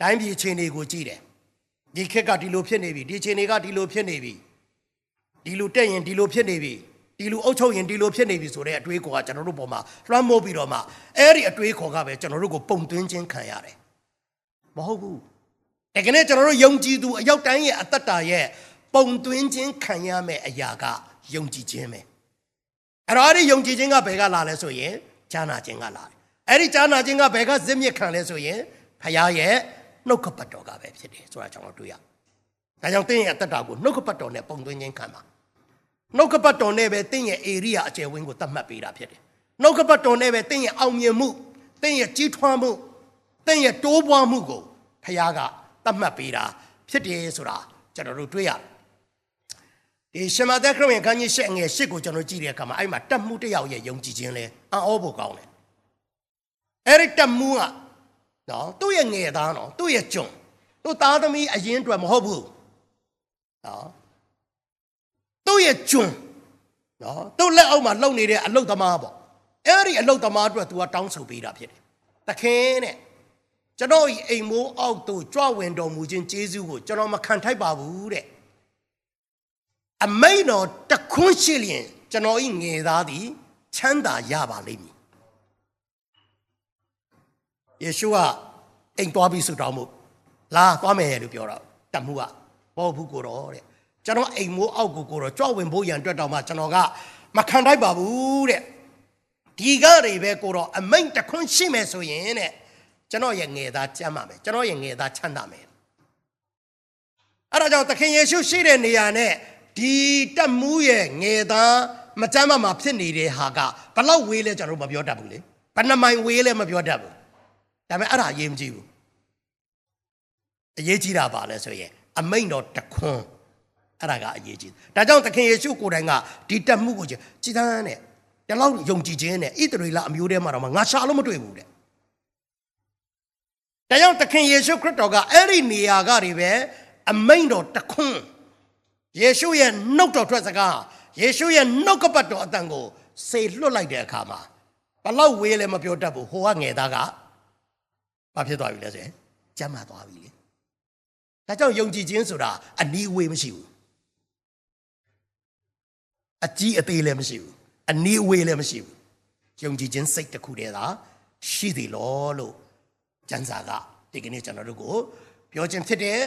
တိုင်းပြည်အခြေအနေကိုကြည့်တယ်ဒီခေတ်ကဒီလိုဖြစ်နေပြီဒီအခြေအနေကဒီလိုဖြစ်နေပြီဒီလိုတက်ရင်ဒီလိုဖြစ်နေပြီ ဒီလိုအုပ်ချုပ်ရင်ဒီလိုဖြစ်နေပြီဆိုတဲ့အတွေးခေါ်ကကျွန်တော်တို့ပေါ်မှာလွှမ်းမိုးပြီးတော့မှအဲ့ဒီအတွေးခေါ်ကပဲကျွန်တော်တို့ကိုပုံသွင်းခြင်းခံရတယ်မဟုတ်ဘူးတကယ်နဲ့ကျွန်တော်တို့ယုံကြည်သူအရောက်တိုင်းရဲ့အသက်တာရဲ့ပုံသွင်းခြင်းခံရမယ့်အရာကယုံကြည်ခြင်းပဲအဲ့တော့အဲ့ဒီယုံကြည်ခြင်းကဘယ်ကလာလဲဆိုရင်ဈာနာခြင်းကလာတယ်အဲ့ဒီဈာနာခြင်းကဘယ်ကဇစ်မြစ်ခံလဲဆိုရင်ဖခင်ရဲ့နှုတ်ကပတ်တော်ကပဲဖြစ်တယ်ဆိုတာကျွန်တော်တွေ့ရ။ဒါကြောင့်တင်းရဲ့အသက်တာကိုနှုတ်ကပတ်တော်နဲ့ပုံသွင်းခြင်းခံပါ။ နှုတ်ကပတ်တော်နဲ့ပဲတင်းရဲ့ဧရိယာအကျယ်ဝင်းကိုသတ်မှတ်ပေးတာဖြစ်တယ်။နှုတ်ကပတ်တော်နဲ့ပဲတင်းရဲ့အောင်မြင်မှုတင်းရဲ့ကြီးထွားမှုတင်းရဲ့တိုးပွားမှုကိုဖခင်ကသတ်မှတ်ပေးတာဖြစ်တယ်ဆိုတာကျွန်တော်တို့တွေ့ရတယ်။ဒီရှမသက်ခရစ်ဝင်ခန်းကြီးရှက်ငယ်ရှစ်ကိုကျွန်တော်ကြည့်တဲ့အခါမှာအဲ့မှာတက်မှုတစ်ယောက်ရဲ့ယုံကြည်ခြင်းလဲအံ့ဩဖို့ကောင်းတယ်။အဲ့ဒီတက်မှုကနော်သူ့ရဲ့ငယ်သားနော်သူ့ရဲ့ကျွန်သူ့သားသမီးအရင်အတွက်မဟုတ်ဘူးနော် သူ့ရဲ့ကျွန်နော်သူ့လက်အောက်မှာလှုပ်နေတဲ့အလုတ်သမားပေါ့အဲ့ဒီအလုတ်သမားအတွက် तू ကတောင်းဆိုပေးတာဖြစ်တယ်တခင်တဲ့ကျွန်တော်ဤအိမ်မိုးအောက်သို့ကြွဝင်တော်မူခြင်းကျေးဇူးကိုကျွန်တော်မခံထိုက်ပါဘူးတဲ့အမိန်တော်တခွန်းရှိလျင်ကျွန်တော်ဤငယ်သားသည်ချမ်းသာရပါလိမ့်မည်ယေရှုကအိမ်သွားပြီးဆုတောင်းမှုလာသွားမယ်လို့ပြောတော့တမှုကဘောဘူးကိုတော့တဲ့ ကျွန်တော်အိမ်မိုးအောက်ကိုကိုတော့ကြွဝင်ဖို့ရန်အတွက်တောင်မှကျွန်တော်ကမခံတိုက်ပါဘူးတဲ့ဒီကတွေပဲကိုတော့အမိန်တခွန်းရှိမယ်ဆိုရင်တဲ့ကျွန်တော်ရဲ့ငယ်သားကျမ်းပါမယ်ကျွန်တော်ရဲ့ငယ်သားချမ်းသာမယ်အဲ့ဒါကြောင့်သခင်ယေရှုရှိတဲ့နေရာနဲ့ဒီတက်မှုရဲ့ငယ်သားမကျမ်းမာမှာဖြစ်နေတဲ့ဟာကဘလောက်ဝေးလဲကျွန်တော်မပြောတတ်ဘူးလေဘယ်နှမိုင်ဝေးလဲမပြောတတ်ဘူးဒါပေမဲ့အဲ့ဒါအရေးမကြီးဘူးအရေးကြီးတာပါလဲဆိုရင်အမိန်တော်တခွန်း အဲ့ဒါကအရေးကြီးဒါကြောင့်သခင်ယေရှုကိုယ်တိုင်ကဒီတက်မှုကိုကြည်တန်းနဲ့တဒီလောက်ယုံကြည်ခြင်းနဲ့ဣသရေလအမျိုးထဲမှာတော့ငါရှာလို့မတွေ့ဘူးတဲ့ဒါကြောင့်သခင်ယေရှုခရစ်တော်ကအဲ့ဒီနေရာကတွေပဲအမိန်တော်တခွန်းယေရှုရဲ့နှုတ်တော်ထွက်စကားယေရှုရဲ့နှုတ်ကပတ်တော်အတန်ကိုစေလွတ်လိုက်တဲ့အခါမှာဘလောက်ဝေးလဲမပြောတတ်ဘူးဟိုကငယ်သားကဘာဖြစ်သွားပြီလဲဆိုရင်ကျမ်းမာသွားပြီလေဒါကြောင့်ယုံကြည်ခြင်းဆိုတာအနီးဝေးမရှိဘူး အကြီးအသေးလည်းမရှိဘူးအနီးဝေးလည်းမရှိဘူးယုံကြည်ခြင်းစိတ်တစ်ခုတည်းသာရှိသေးလို့လို့ကျမ်းစာကဒီကနေ့ကျွန်တော်တို့ကိုပြောခြင်းဖြစ်တယ်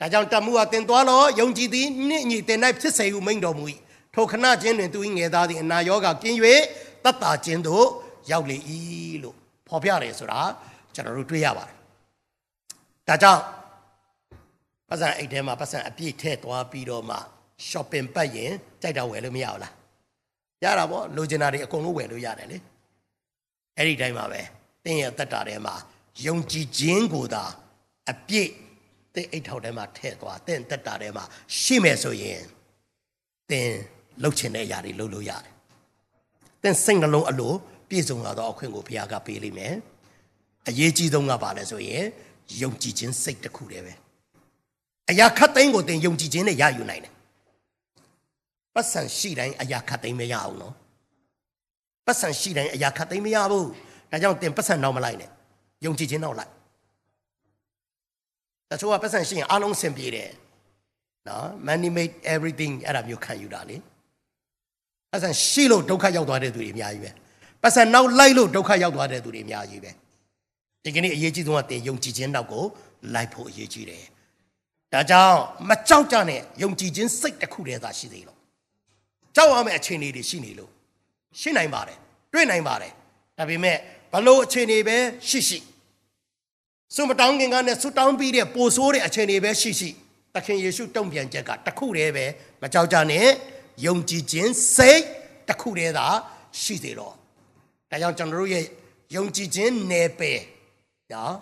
ဒါကြောင့်တမှုဟာတင်သွားလို့ယုံကြည်သည်နှင့်ညီတင်၌ဖြစ်စေဟုမိန့်တော်မူ၏ထိုခဏချင်းတွင်သူ၏ငယ်သားသည်အနာရောဂါကင်း၍တတ်တာခြင်းသို့ရောက်လေ၏လို့ဖော်ပြတယ်ဆိုတာကျွန်တော်တို့တွေ့ရပါတယ်ဒါကြောင့်ပတ်စံအိတ်ထဲမှာပတ်စံအပြည့်ထည့်သွားပြီးတော့မှ shopping ပတ်ရင် ကြိုက်တာဝယ်လို့မရဘူးလားရတာပေါ့လိုချင်တာတွေအကုန်လုံးဝယ်လို့ရတယ်လေအဲ့ဒီတိုင်းမှာပဲတင်းရဲ့တက်တာထဲမှာယုံကြည်ခြင်းကိုသာအပြည့်တင်းအိတ်ထောက်ထဲမှာထည့်သွားတင်းတက်တာထဲမှာရှိမယ်ဆိုရင်တင်းလှုပ်ချင်တဲ့အရာတွေလှုပ်လို့ရတယ်တင်းစိတ်နှလုံးအလိုပြည့်စုံလာတော့အခွင့်ကိုဘုရားကပေးလိမ့်မယ်အရေးကြီးဆုံးကပါလဲဆိုရင်ယုံကြည်ခြင်းစိတ်တစ်ခုတည်းပဲအရာခတ်သိမ်းကိုတင်ယုံကြည်ခြင်းနဲ့ရယူနိုင်တယ် ပတ်စံရှိတိုင်းအရာခတ်သိမ်းမရအောင်နော်ပတ်စံရှိတိုင်းအရာခတ်သိမ်းမရဘူးဒါကြောင့်တင်ပတ်စံတော့မလိုက်နဲ့ယုံကြည်ခြင်းတော့လိုက်တချို့ကပတ်စံရှိရင်အားလုံးအဆင်ပြေတယ်နော် money made everything အဲ့ဒါမျိုးခံယူတာလေပတ်စံရှိလို့ဒုက္ခရောက်သွားတဲ့သူတွေအများကြီးပဲပတ်စံနောက်လိုက်လို့ဒုက္ခရောက်သွားတဲ့သူတွေအများကြီးပဲဒီကနေ့အရေးကြီးဆုံးကတင်ယုံကြည်ခြင်းနောက်ကိုလိုက်ဖို့အရေးကြီးတယ်ဒါကြောင့်မကြောက်ကြနဲ့ယုံကြည်ခြင်းစိတ်တစ်ခုတည်းသာရှိသေးလို့ ကြောက်ရမယ့်အခြေအနေတွေရှိနေလို့ရှိနိုင်ပါတယ်တွေ့နိုင်ပါတယ်ဒါပေမဲ့ဘလို့အခြေအနေပဲရှိရှိစွမတောင်းခင်ကနဲ့ဆွတောင်းပြီးတဲ့ပိုဆိုးတဲ့အခြေအနေပဲရှိရှိသခင်ယေရှုတုံ့ပြန်ချက်ကတစ်ခုတည်းပဲမကြောက်ကြနဲ့ယုံကြည်ခြင်းစိတ်တစ်ခုတည်းသာရှိသေးတော့ဒါကြောင့်ကျွန်တော်တို့ရဲ့ယုံကြည်ခြင်းနယ်ပယ်နော်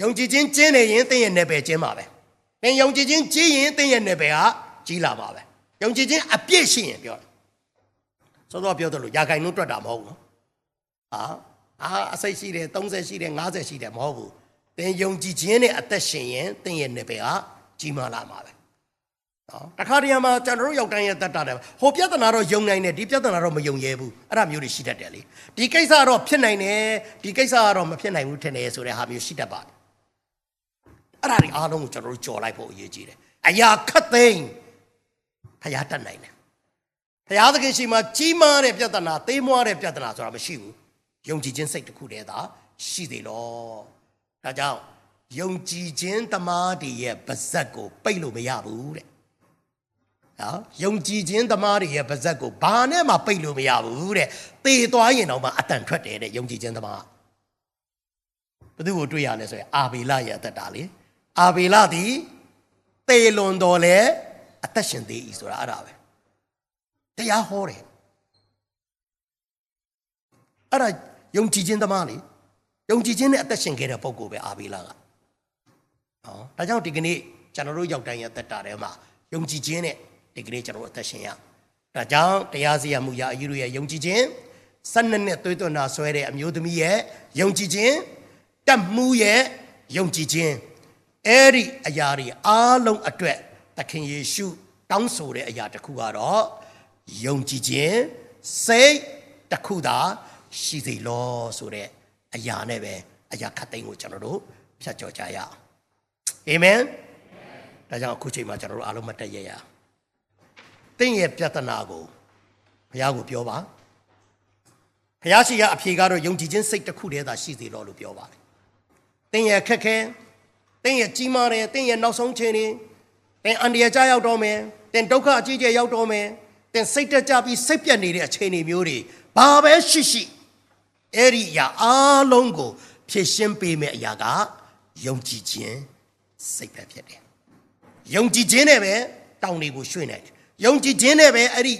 ယုံကြည်ခြင်းကျင်းနေရင်သင်ရဲ့နယ်ပယ်ကျင်းပါပဲသင်ယုံကြည်ခြင်းကြီးရင်သင်ရဲ့နယ်ပယ်ဟာကြီးလာပါပဲ ယုံကြည်ခြင်းအပြည့်ရှိရင်ပြောတယ်စောစောပြောတယ်လို့ယာကိုင်နှုတ်တွက်တာမဟုတ်ဘူးနော်ဟာအာအစိတ်ရှိတယ်30ရှိတယ်50ရှိတယ်မဟုတ်ဘူးသင်ယုံကြည်ခြင်းနဲ့အသက်ရှင်ရင်သင်ရဲ့နယ်ပယ်ဟာကြီးမားလာမှာပဲနော်တခါတည်းမှာကျွန်တော်တို့ရောက်တိုင်းရဲ့တတ်တာတယ်ဟိုပြဿနာတော့ယုံနိုင်တယ်ဒီပြဿနာတော့မယုံရဲဘူးအဲ့ဒါမျိုးတွေရှိတတ်တယ်လေဒီကိစ္စကတော့ဖြစ်နိုင်တယ်ဒီကိစ္စကတော့မဖြစ်နိုင်ဘူးထင်တယ်ဆိုတဲ့ဟာမျိုးရှိတတ်ပါတယ်အဲ့ဒါတွေအားလုံးကိုကျွန်တော်တို့ကြော်လိုက်ဖို့အရေးကြီးတယ်အရာခတ်သိမ်း ဖျားတတ်နိုင်တယ်ဖျားသခင်ရှိမှကြီးမားတဲ့ပြဿနာသိမ်းမွားတဲ့ပြဿနာဆိုတာမရှိဘူးယုံကြည်ခြင်းစိတ်တစ်ခုတည်းသာရှိသေးတော့ဒါကြောင့်ယုံကြည်ခြင်းသမားတွေရဲ့ပါဇက်ကိုပိတ်လို့မရဘူးတဲ့နော်ယုံကြည်ခြင်းသမားတွေရဲ့ပါဇက်ကိုဘာနဲ့မှပိတ်လို့မရဘူးတဲ့သေသွားရင်တော့မှအတန်ထွက်တယ်တဲ့ယုံကြည်ခြင်းသမားဘယ်သူကိုတွေ့ရလဲဆိုရင်အာဘေလရဲ့အသက်တာလေအာဘေလသည်သေလွန်တော်လဲအ သက်ရှင်သေး၏ဆိုတာအဲ့ဒါပဲတရားဟောတယ်အဲ့ဒါယုံကြည်ခြင်းသမားလေယုံကြည်ခြင်းနဲ့အသက်ရှင်ခဲ့တဲ့ပုံကိုပဲအာဘေလကနော်ဒါကြောင့်ဒီကနေ့ကျွန်တော်တို့ရောက်တိုင်းရဲ့အသက်တာထဲမှာယုံကြည်ခြင်းနဲ့ဒီကနေ့ကျွန်တော်တို့အသက်ရှင်ရဒါကြောင့်တရားစီရင်မှုရအယူရဲ့ယုံကြည်ခြင်း၁၂နှစ်သွေးသွန်းတာဆွဲတဲ့အမျိုးသမီးရဲ့ယုံကြည်ခြင်းတတ်မှုရဲ့ယုံကြည်ခြင်းအဲ့ဒီအရာတွေအားလုံးအတွက် သခင်ယေရှုတောင်းဆိုတဲ့အရာတစ်ခုကတော့ယုံကြည်ခြင်းစိတ်တစ်ခုသာရှိစေလောဆိုတဲ့အရာနဲ့ပဲအရာခတ်သိမ်းကိုကျွန်တော်တို့ဖြတ်ကျော်ကြရအောင်အာမင်ဒါကြောင့်အခုချိန်မှာကျွန်တော်တို့အားလုံးမတက်ရရတင့်ရဲ့ပြဿနာကိုဘုရားကိုပြောပါဘုရားရှိရာအဖြေကတော့ယုံကြည်ခြင်းစိတ်တစ်ခုတည်းသာရှိစေလောလို့ပြောပါတယ်တင့်ရဲ့ခက်ခဲတင်းရဲ့ကြီးမားတယ်တင်းရဲ့နောက်ဆုံးချိန်တွေ တင်းအန္တရာယ်ကြရောက်တော့မယ်တင်းဒုက္ခအကြီးကျယ်ရောက်တော့မယ်တင်းစိတ်တက်ကြပြီးစိတ်ပြတ်နေတဲ့အခြေအနေမျိုးတွေဘာပဲရှိရှိအဲ့ဒီအရာအားလုံးကိုဖြည့်ရှင်းပေးမယ့်အရာကယုံကြည်ခြင်းစိတ်ပဲဖြစ်တယ်ယုံကြည်ခြင်းနဲ့ပဲတောင်းတွေကိုရွှေ့နိုင်တယ်ယုံကြည်ခြင်းနဲ့ပဲအဲ့ဒီ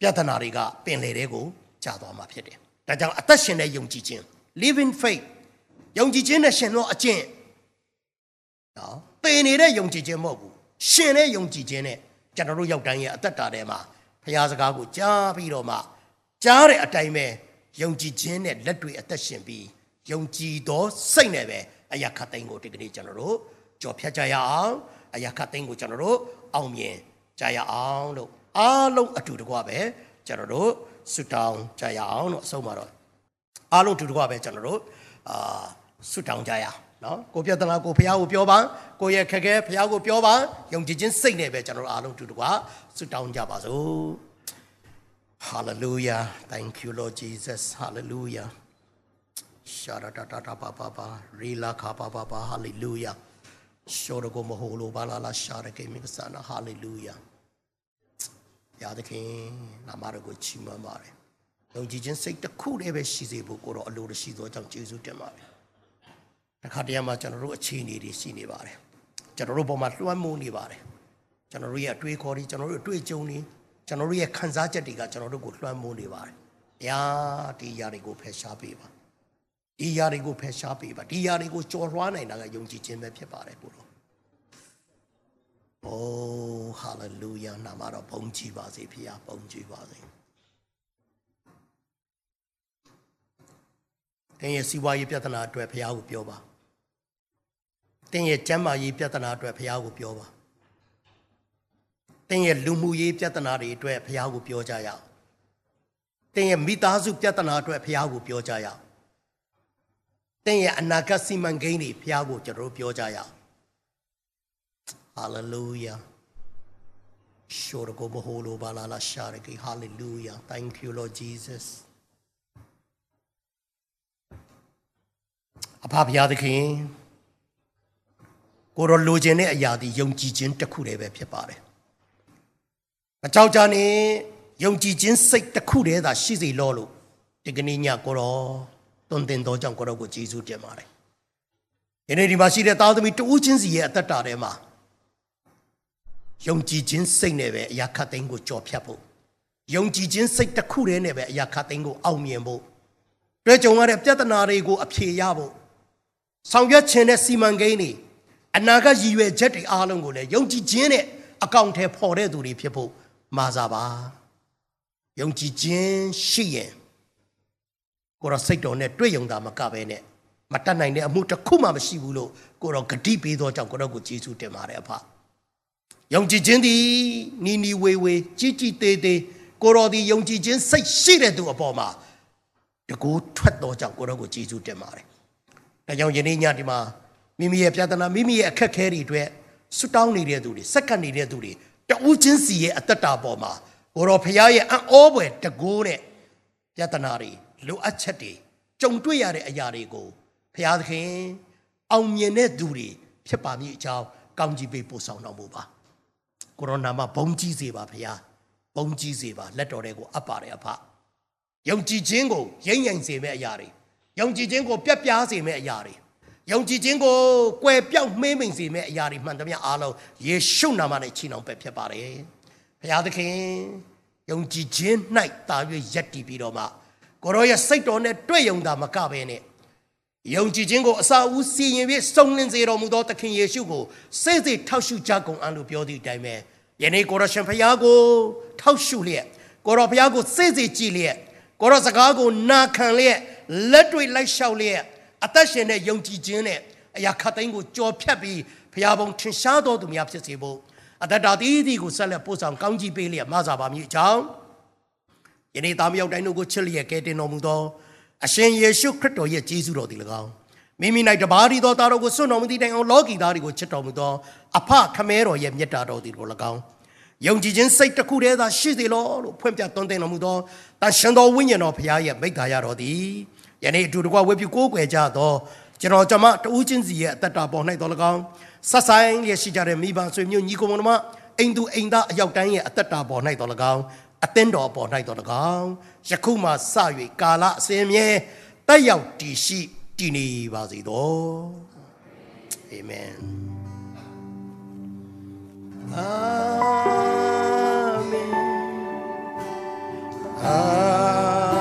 ပြဿနာတွေကပင်လေတွေကိုကြာသွားမှာဖြစ်တယ်ဒါကြောင့်အသက်ရှင်တဲ့ယုံကြည်ခြင်း living faith ယုံကြည်ခြင်းနဲ့ရှင်သောအကျင့်နော် ပင်နေတဲ့ယုံကြည်ခြင်းမဟုတ်ဘူးရှင်တဲ့ယုံကြည်ခြင်းနဲ့ကျွန်တော်တို့ရောက်တိုင်းရဲ့အသက်တာထဲမှာဘုရားစကားကိုကြားပြီးတော့မှကြားတဲ့အတိုင်းပဲယုံကြည်ခြင်းနဲ့လက်တွေအသက်ရှင်ပြီးယုံကြည်သောစိတ်နဲ့ပဲအရာခတ်သိမ်းကိုဒီကနေ့ကျွန်တော်တို့ကြော်ဖြတ်ကြရအောင်အရာခတ်သိမ်းကိုကျွန်တော်တို့အောင်မြင်ကြရအောင်လို့အားလုံးအတူတကွပဲကျွန်တော်တို့ဆုတောင်းကြရအောင်လို့အဆုံးမှာတော့အားလုံးအတူတကွပဲကျွန်တော်တို့အာဆုတောင်းကြရအောင် နော်ကိုပြဿနာကိုဖះကိုပြောပါကိုရဲ့ခက်ခဲဖះကိုပြောပါယုံကြည်ခြင်းစိတ်နဲ့ပဲကျွန်တော်တို့အားလုံးအတူတကွဆုတောင်းကြပါစို့ Hallelujah. Thank you, Lord Jesus. Hallelujah. Shara ta ta ta pa pa pa. Rila ka pa pa pa. Hallelujah. Shora go maholo ba la la shara ke mi sana. Hallelujah. ရသခင်နာမတော်ကိုချီးမွမ်းပါတယ်။ယုံကြည်ခြင်းစိတ်တစ်ခုတည်းပဲရှိစေဖို့ကိုတော့အလိုရှိသောကြောင့်ကျေးဇူးတင်ပါတယ်။ တစ်ခါတည်းမှာကျွန်တော်တို့အခြေအနေတွေရှိနေပါတယ်။ကျွန်တော်တို့ဘုံမှာလွှမ်းမိုးနေပါတယ်။ကျွန်တော်တို့ရဲ့အတွေးခေါ်တွေကျွန်တော်တို့အတွေ့အကြုံတွေကျွန်တော်တို့ရဲ့ခံစားချက်တွေကကျွန်တော်တို့ကိုလွှမ်းမိုးနေပါတယ်။ဘုရားဒီຢာတွေကိုဖယ်ရှားပေးပါ။ဒီຢာတွေကိုဖယ်ရှားပေးပါ။ဒီຢာတွေကိုကြော်လွှားနိုင်တာကယုံကြည်ခြင်းပဲဖြစ်ပါတယ်ကိုတော့ ။အိုးဟာလေလုယာနာမတော်ဘုန်းကြီးပါစေဖခင်ဘုန်းကြီးပါစေ။တင်းရဲ့စီးပွားရေးပြဿနာအတွက်ဖခင်ကိုပြောပါ။ တင်းရဲ့ကျန်းမာရေးပြဿနာအတွက်ဖခင်ကိုပြောပါ။တင်းရဲ့လူမှုရေးပြဿနာတွေအတွက်ဖခင်ကိုပြောကြရအောင်။တင်းရဲ့မိသားစုပြဿနာအတွက်ဖခင်ကိုပြောကြရအောင်။တင်းရဲ့အနာဂတ်စီမံကိန်းတွေဖခင်ကိုကျွန်တော်တို့ပြောကြရအောင်။ Hallelujah. Shorgo boholo balala shariki. Hallelujah. Thank you, Lord Jesus. အဖဖရားသခင် ကိုရောလိုချင်တဲ့အရာဒီယုံကြည်ခြင်းတစ်ခုတည်းပဲဖြစ်ပါတယ်။အကြောက်ကြနဲ့ယုံကြည်ခြင်းစိတ်တစ်ခုတည်းသာရှိစေလို့လို့ဒီကနေ့ညကိုရောတွင်တင်တော်ကြောင့်ကိုရောကိုကျေးဇူးတင်ပါတယ်။ဒီနေ့ဒီမှာရှိတဲ့သားသမီးတဦးချင်းစီရဲ့အသက်တာထဲမှာယုံကြည်ခြင်းစိတ်နဲ့ပဲအရာခတ်သိမ်းကိုကြော်ဖြတ်ဖို့ယုံကြည်ခြင်းစိတ်တစ်ခုတည်းနဲ့ပဲအရာခတ်သိမ်းကိုအောင်မြင်ဖို့တွေ့ကြုံရတဲ့ပြဿနာတွေကိုအဖြေရဖို့ဆောင်ရွက်ခြင်းနဲ့စီမံကိန်းတွေ အနာဂတ်ရည်ရွယ်ချက်တွေအားလုံးကိုလည်းယုံကြည်ခြင်းနဲ့အကောင့်ထဲပေါ်တဲ့သူတွေဖြစ်ဖို့မှာစားပါယုံကြည်ခြင်းရှိရင်ကိုရောစိတ်တော်နဲ့တွေ့ယုံတာမကပဲနဲ့မတတ်နိုင်တဲ့အမှုတစ်ခုမှမရှိဘူးလို့ကိုရောဂတိပေးသောကြောင့်ကိုရောကိုကျေးဇူးတင်ပါတယ်အဖယုံကြည်ခြင်းသည်နီနီဝေဝေကြီးကြီးသေးသေးကိုရောဒီယုံကြည်ခြင်းစိတ်ရှိတဲ့သူအပေါ်မှာတကူထွက်သောကြောင့်ကိုရောကိုကျေးဇူးတင်ပါတယ်ဒါကြောင့်ယနေ့ညဒီမှာ မိမိရဲ့ပြဿနာမိမိရဲ့အခက်အခဲတွေအတွက်ဆွတောင်းနေတဲ့သူတွေစက္ကန့်နေတဲ့သူတွေတဦးချင်းစီရဲ့အသက်တာပေါ်မှာကိုရောဖရားရဲ့အံ့ဩဖွယ်တကူတဲ့ပြဿနာတွေလိုအပ်ချက်တွေကြုံတွေ့ရတဲ့အရာတွေကိုဖရားသခင်အောင်မြင်တဲ့သူတွေဖြစ်ပါမည်အကြောင်းကောင်းကြီးပေးပို့ဆောင်တော်မူပါကိုရိုနာမှာဘုံကြီးစေပါဖရားဘုံကြီးစေပါလက်တော်တွေကိုအပ်ပါတယ်အဖယုံကြည်ခြင်းကိုရိမ့်ရိုင်စေမယ့်အရာတွေယုံကြည်ခြင်းကိုပြက်ပြားစေမယ့်အရာတွေ ယုံကြည်ခြင်းကိုကွယ်ပြောက်မှေးမိန်စေမယ့်အရာတွေမှန်သမျှအားလုံးယေရှုနာမနဲ့ချီနှောင်ပဲဖြစ်ပါတယ်ဘုရားသခင်ယုံကြည်ခြင်း၌တာ၍ယက်တည်ပြီးတော့မှကိုရောရဲ့စိတ်တော်နဲ့တွေ့ယုံတာမကဘဲနဲ့ယုံကြည်ခြင်းကိုအစာအုပ်စီရင်ပြီးစုံလင်စေတော်မူသောသခင်ယေရှုကိုစိတ်စိတ်ထောက်ရှုကြကုန်အံလို့ပြောသည့်အတိုင်းပဲယနေ့ကိုရရှင်ဖျားကိုထောက်ရှုလျက်ကိုရောဖျားကိုစိတ်စိတ်ကြည်လျက်ကိုရောစကားကိုနာခံလျက်လက်တွေလိုက်လျှောက်လျက် အသက်ရှင်တဲ့ယုံကြည်ခြင်းနဲ့အရာခတ်သိမ်းကိုကြော်ဖြတ်ပြီးဖျားပုံထင်ရှားတော်သူများဖြစ်စေဖို့အတ္တတာတီးတီကိုဆက်လက်ပို့ဆောင်ကောင်းကြီးပေးလျက်မဆာပါမည်အကြောင်းယနေ့သားမြောက်တိုင်းတို့ကိုချစ်လျက်ကဲတင်တော်မူသောအရှင်ယေရှုခရစ်တော်ရဲ့ကျေးဇူးတော်သည်၎င်းမိမိ၌တပါးဒီသောသားတော်ကိုစွန့်တော်မူသည့်တိုင်အောင်လောကီသားတွေကိုချစ်တော်မူသောအဖခမဲတော်ရဲ့မြတ်တာတော်သည်ကို၎င်းယုံကြည်ခြင်းစိတ်တစ်ခုတည်းသာရှိစေလောလို့ဖွင့်ပြသွန်သင်တော်မူသောတန်ရှင်တော်ဝိညာဉ်တော်ဖရားရဲ့မိတ္တာရတော်သည် ယနေ့အတူတကွဝေပြုကိုးကွယ်ကြသောကျွန်တော်ကျွန်မတဦးချင်းစီရဲ့အသက်တာပေါ်၌တော်၎င်းဆက်ဆိုင်လျက်ရှိကြတဲ့မိဘဆွေမျိုးညီကိုမောင်နှမအိမ်သူအိမ်သားအရောက်တိုင်းရဲ့အသက်တာပေါ်၌တော်၎င်းအသင်းတော်ပေါ်၌တော်၎င်းယခုမှစ၍ကာလအစဉ်မြဲတက်ရောက်တည်ရှိတည်နေပါစေသောအာမင်အာမင်အာ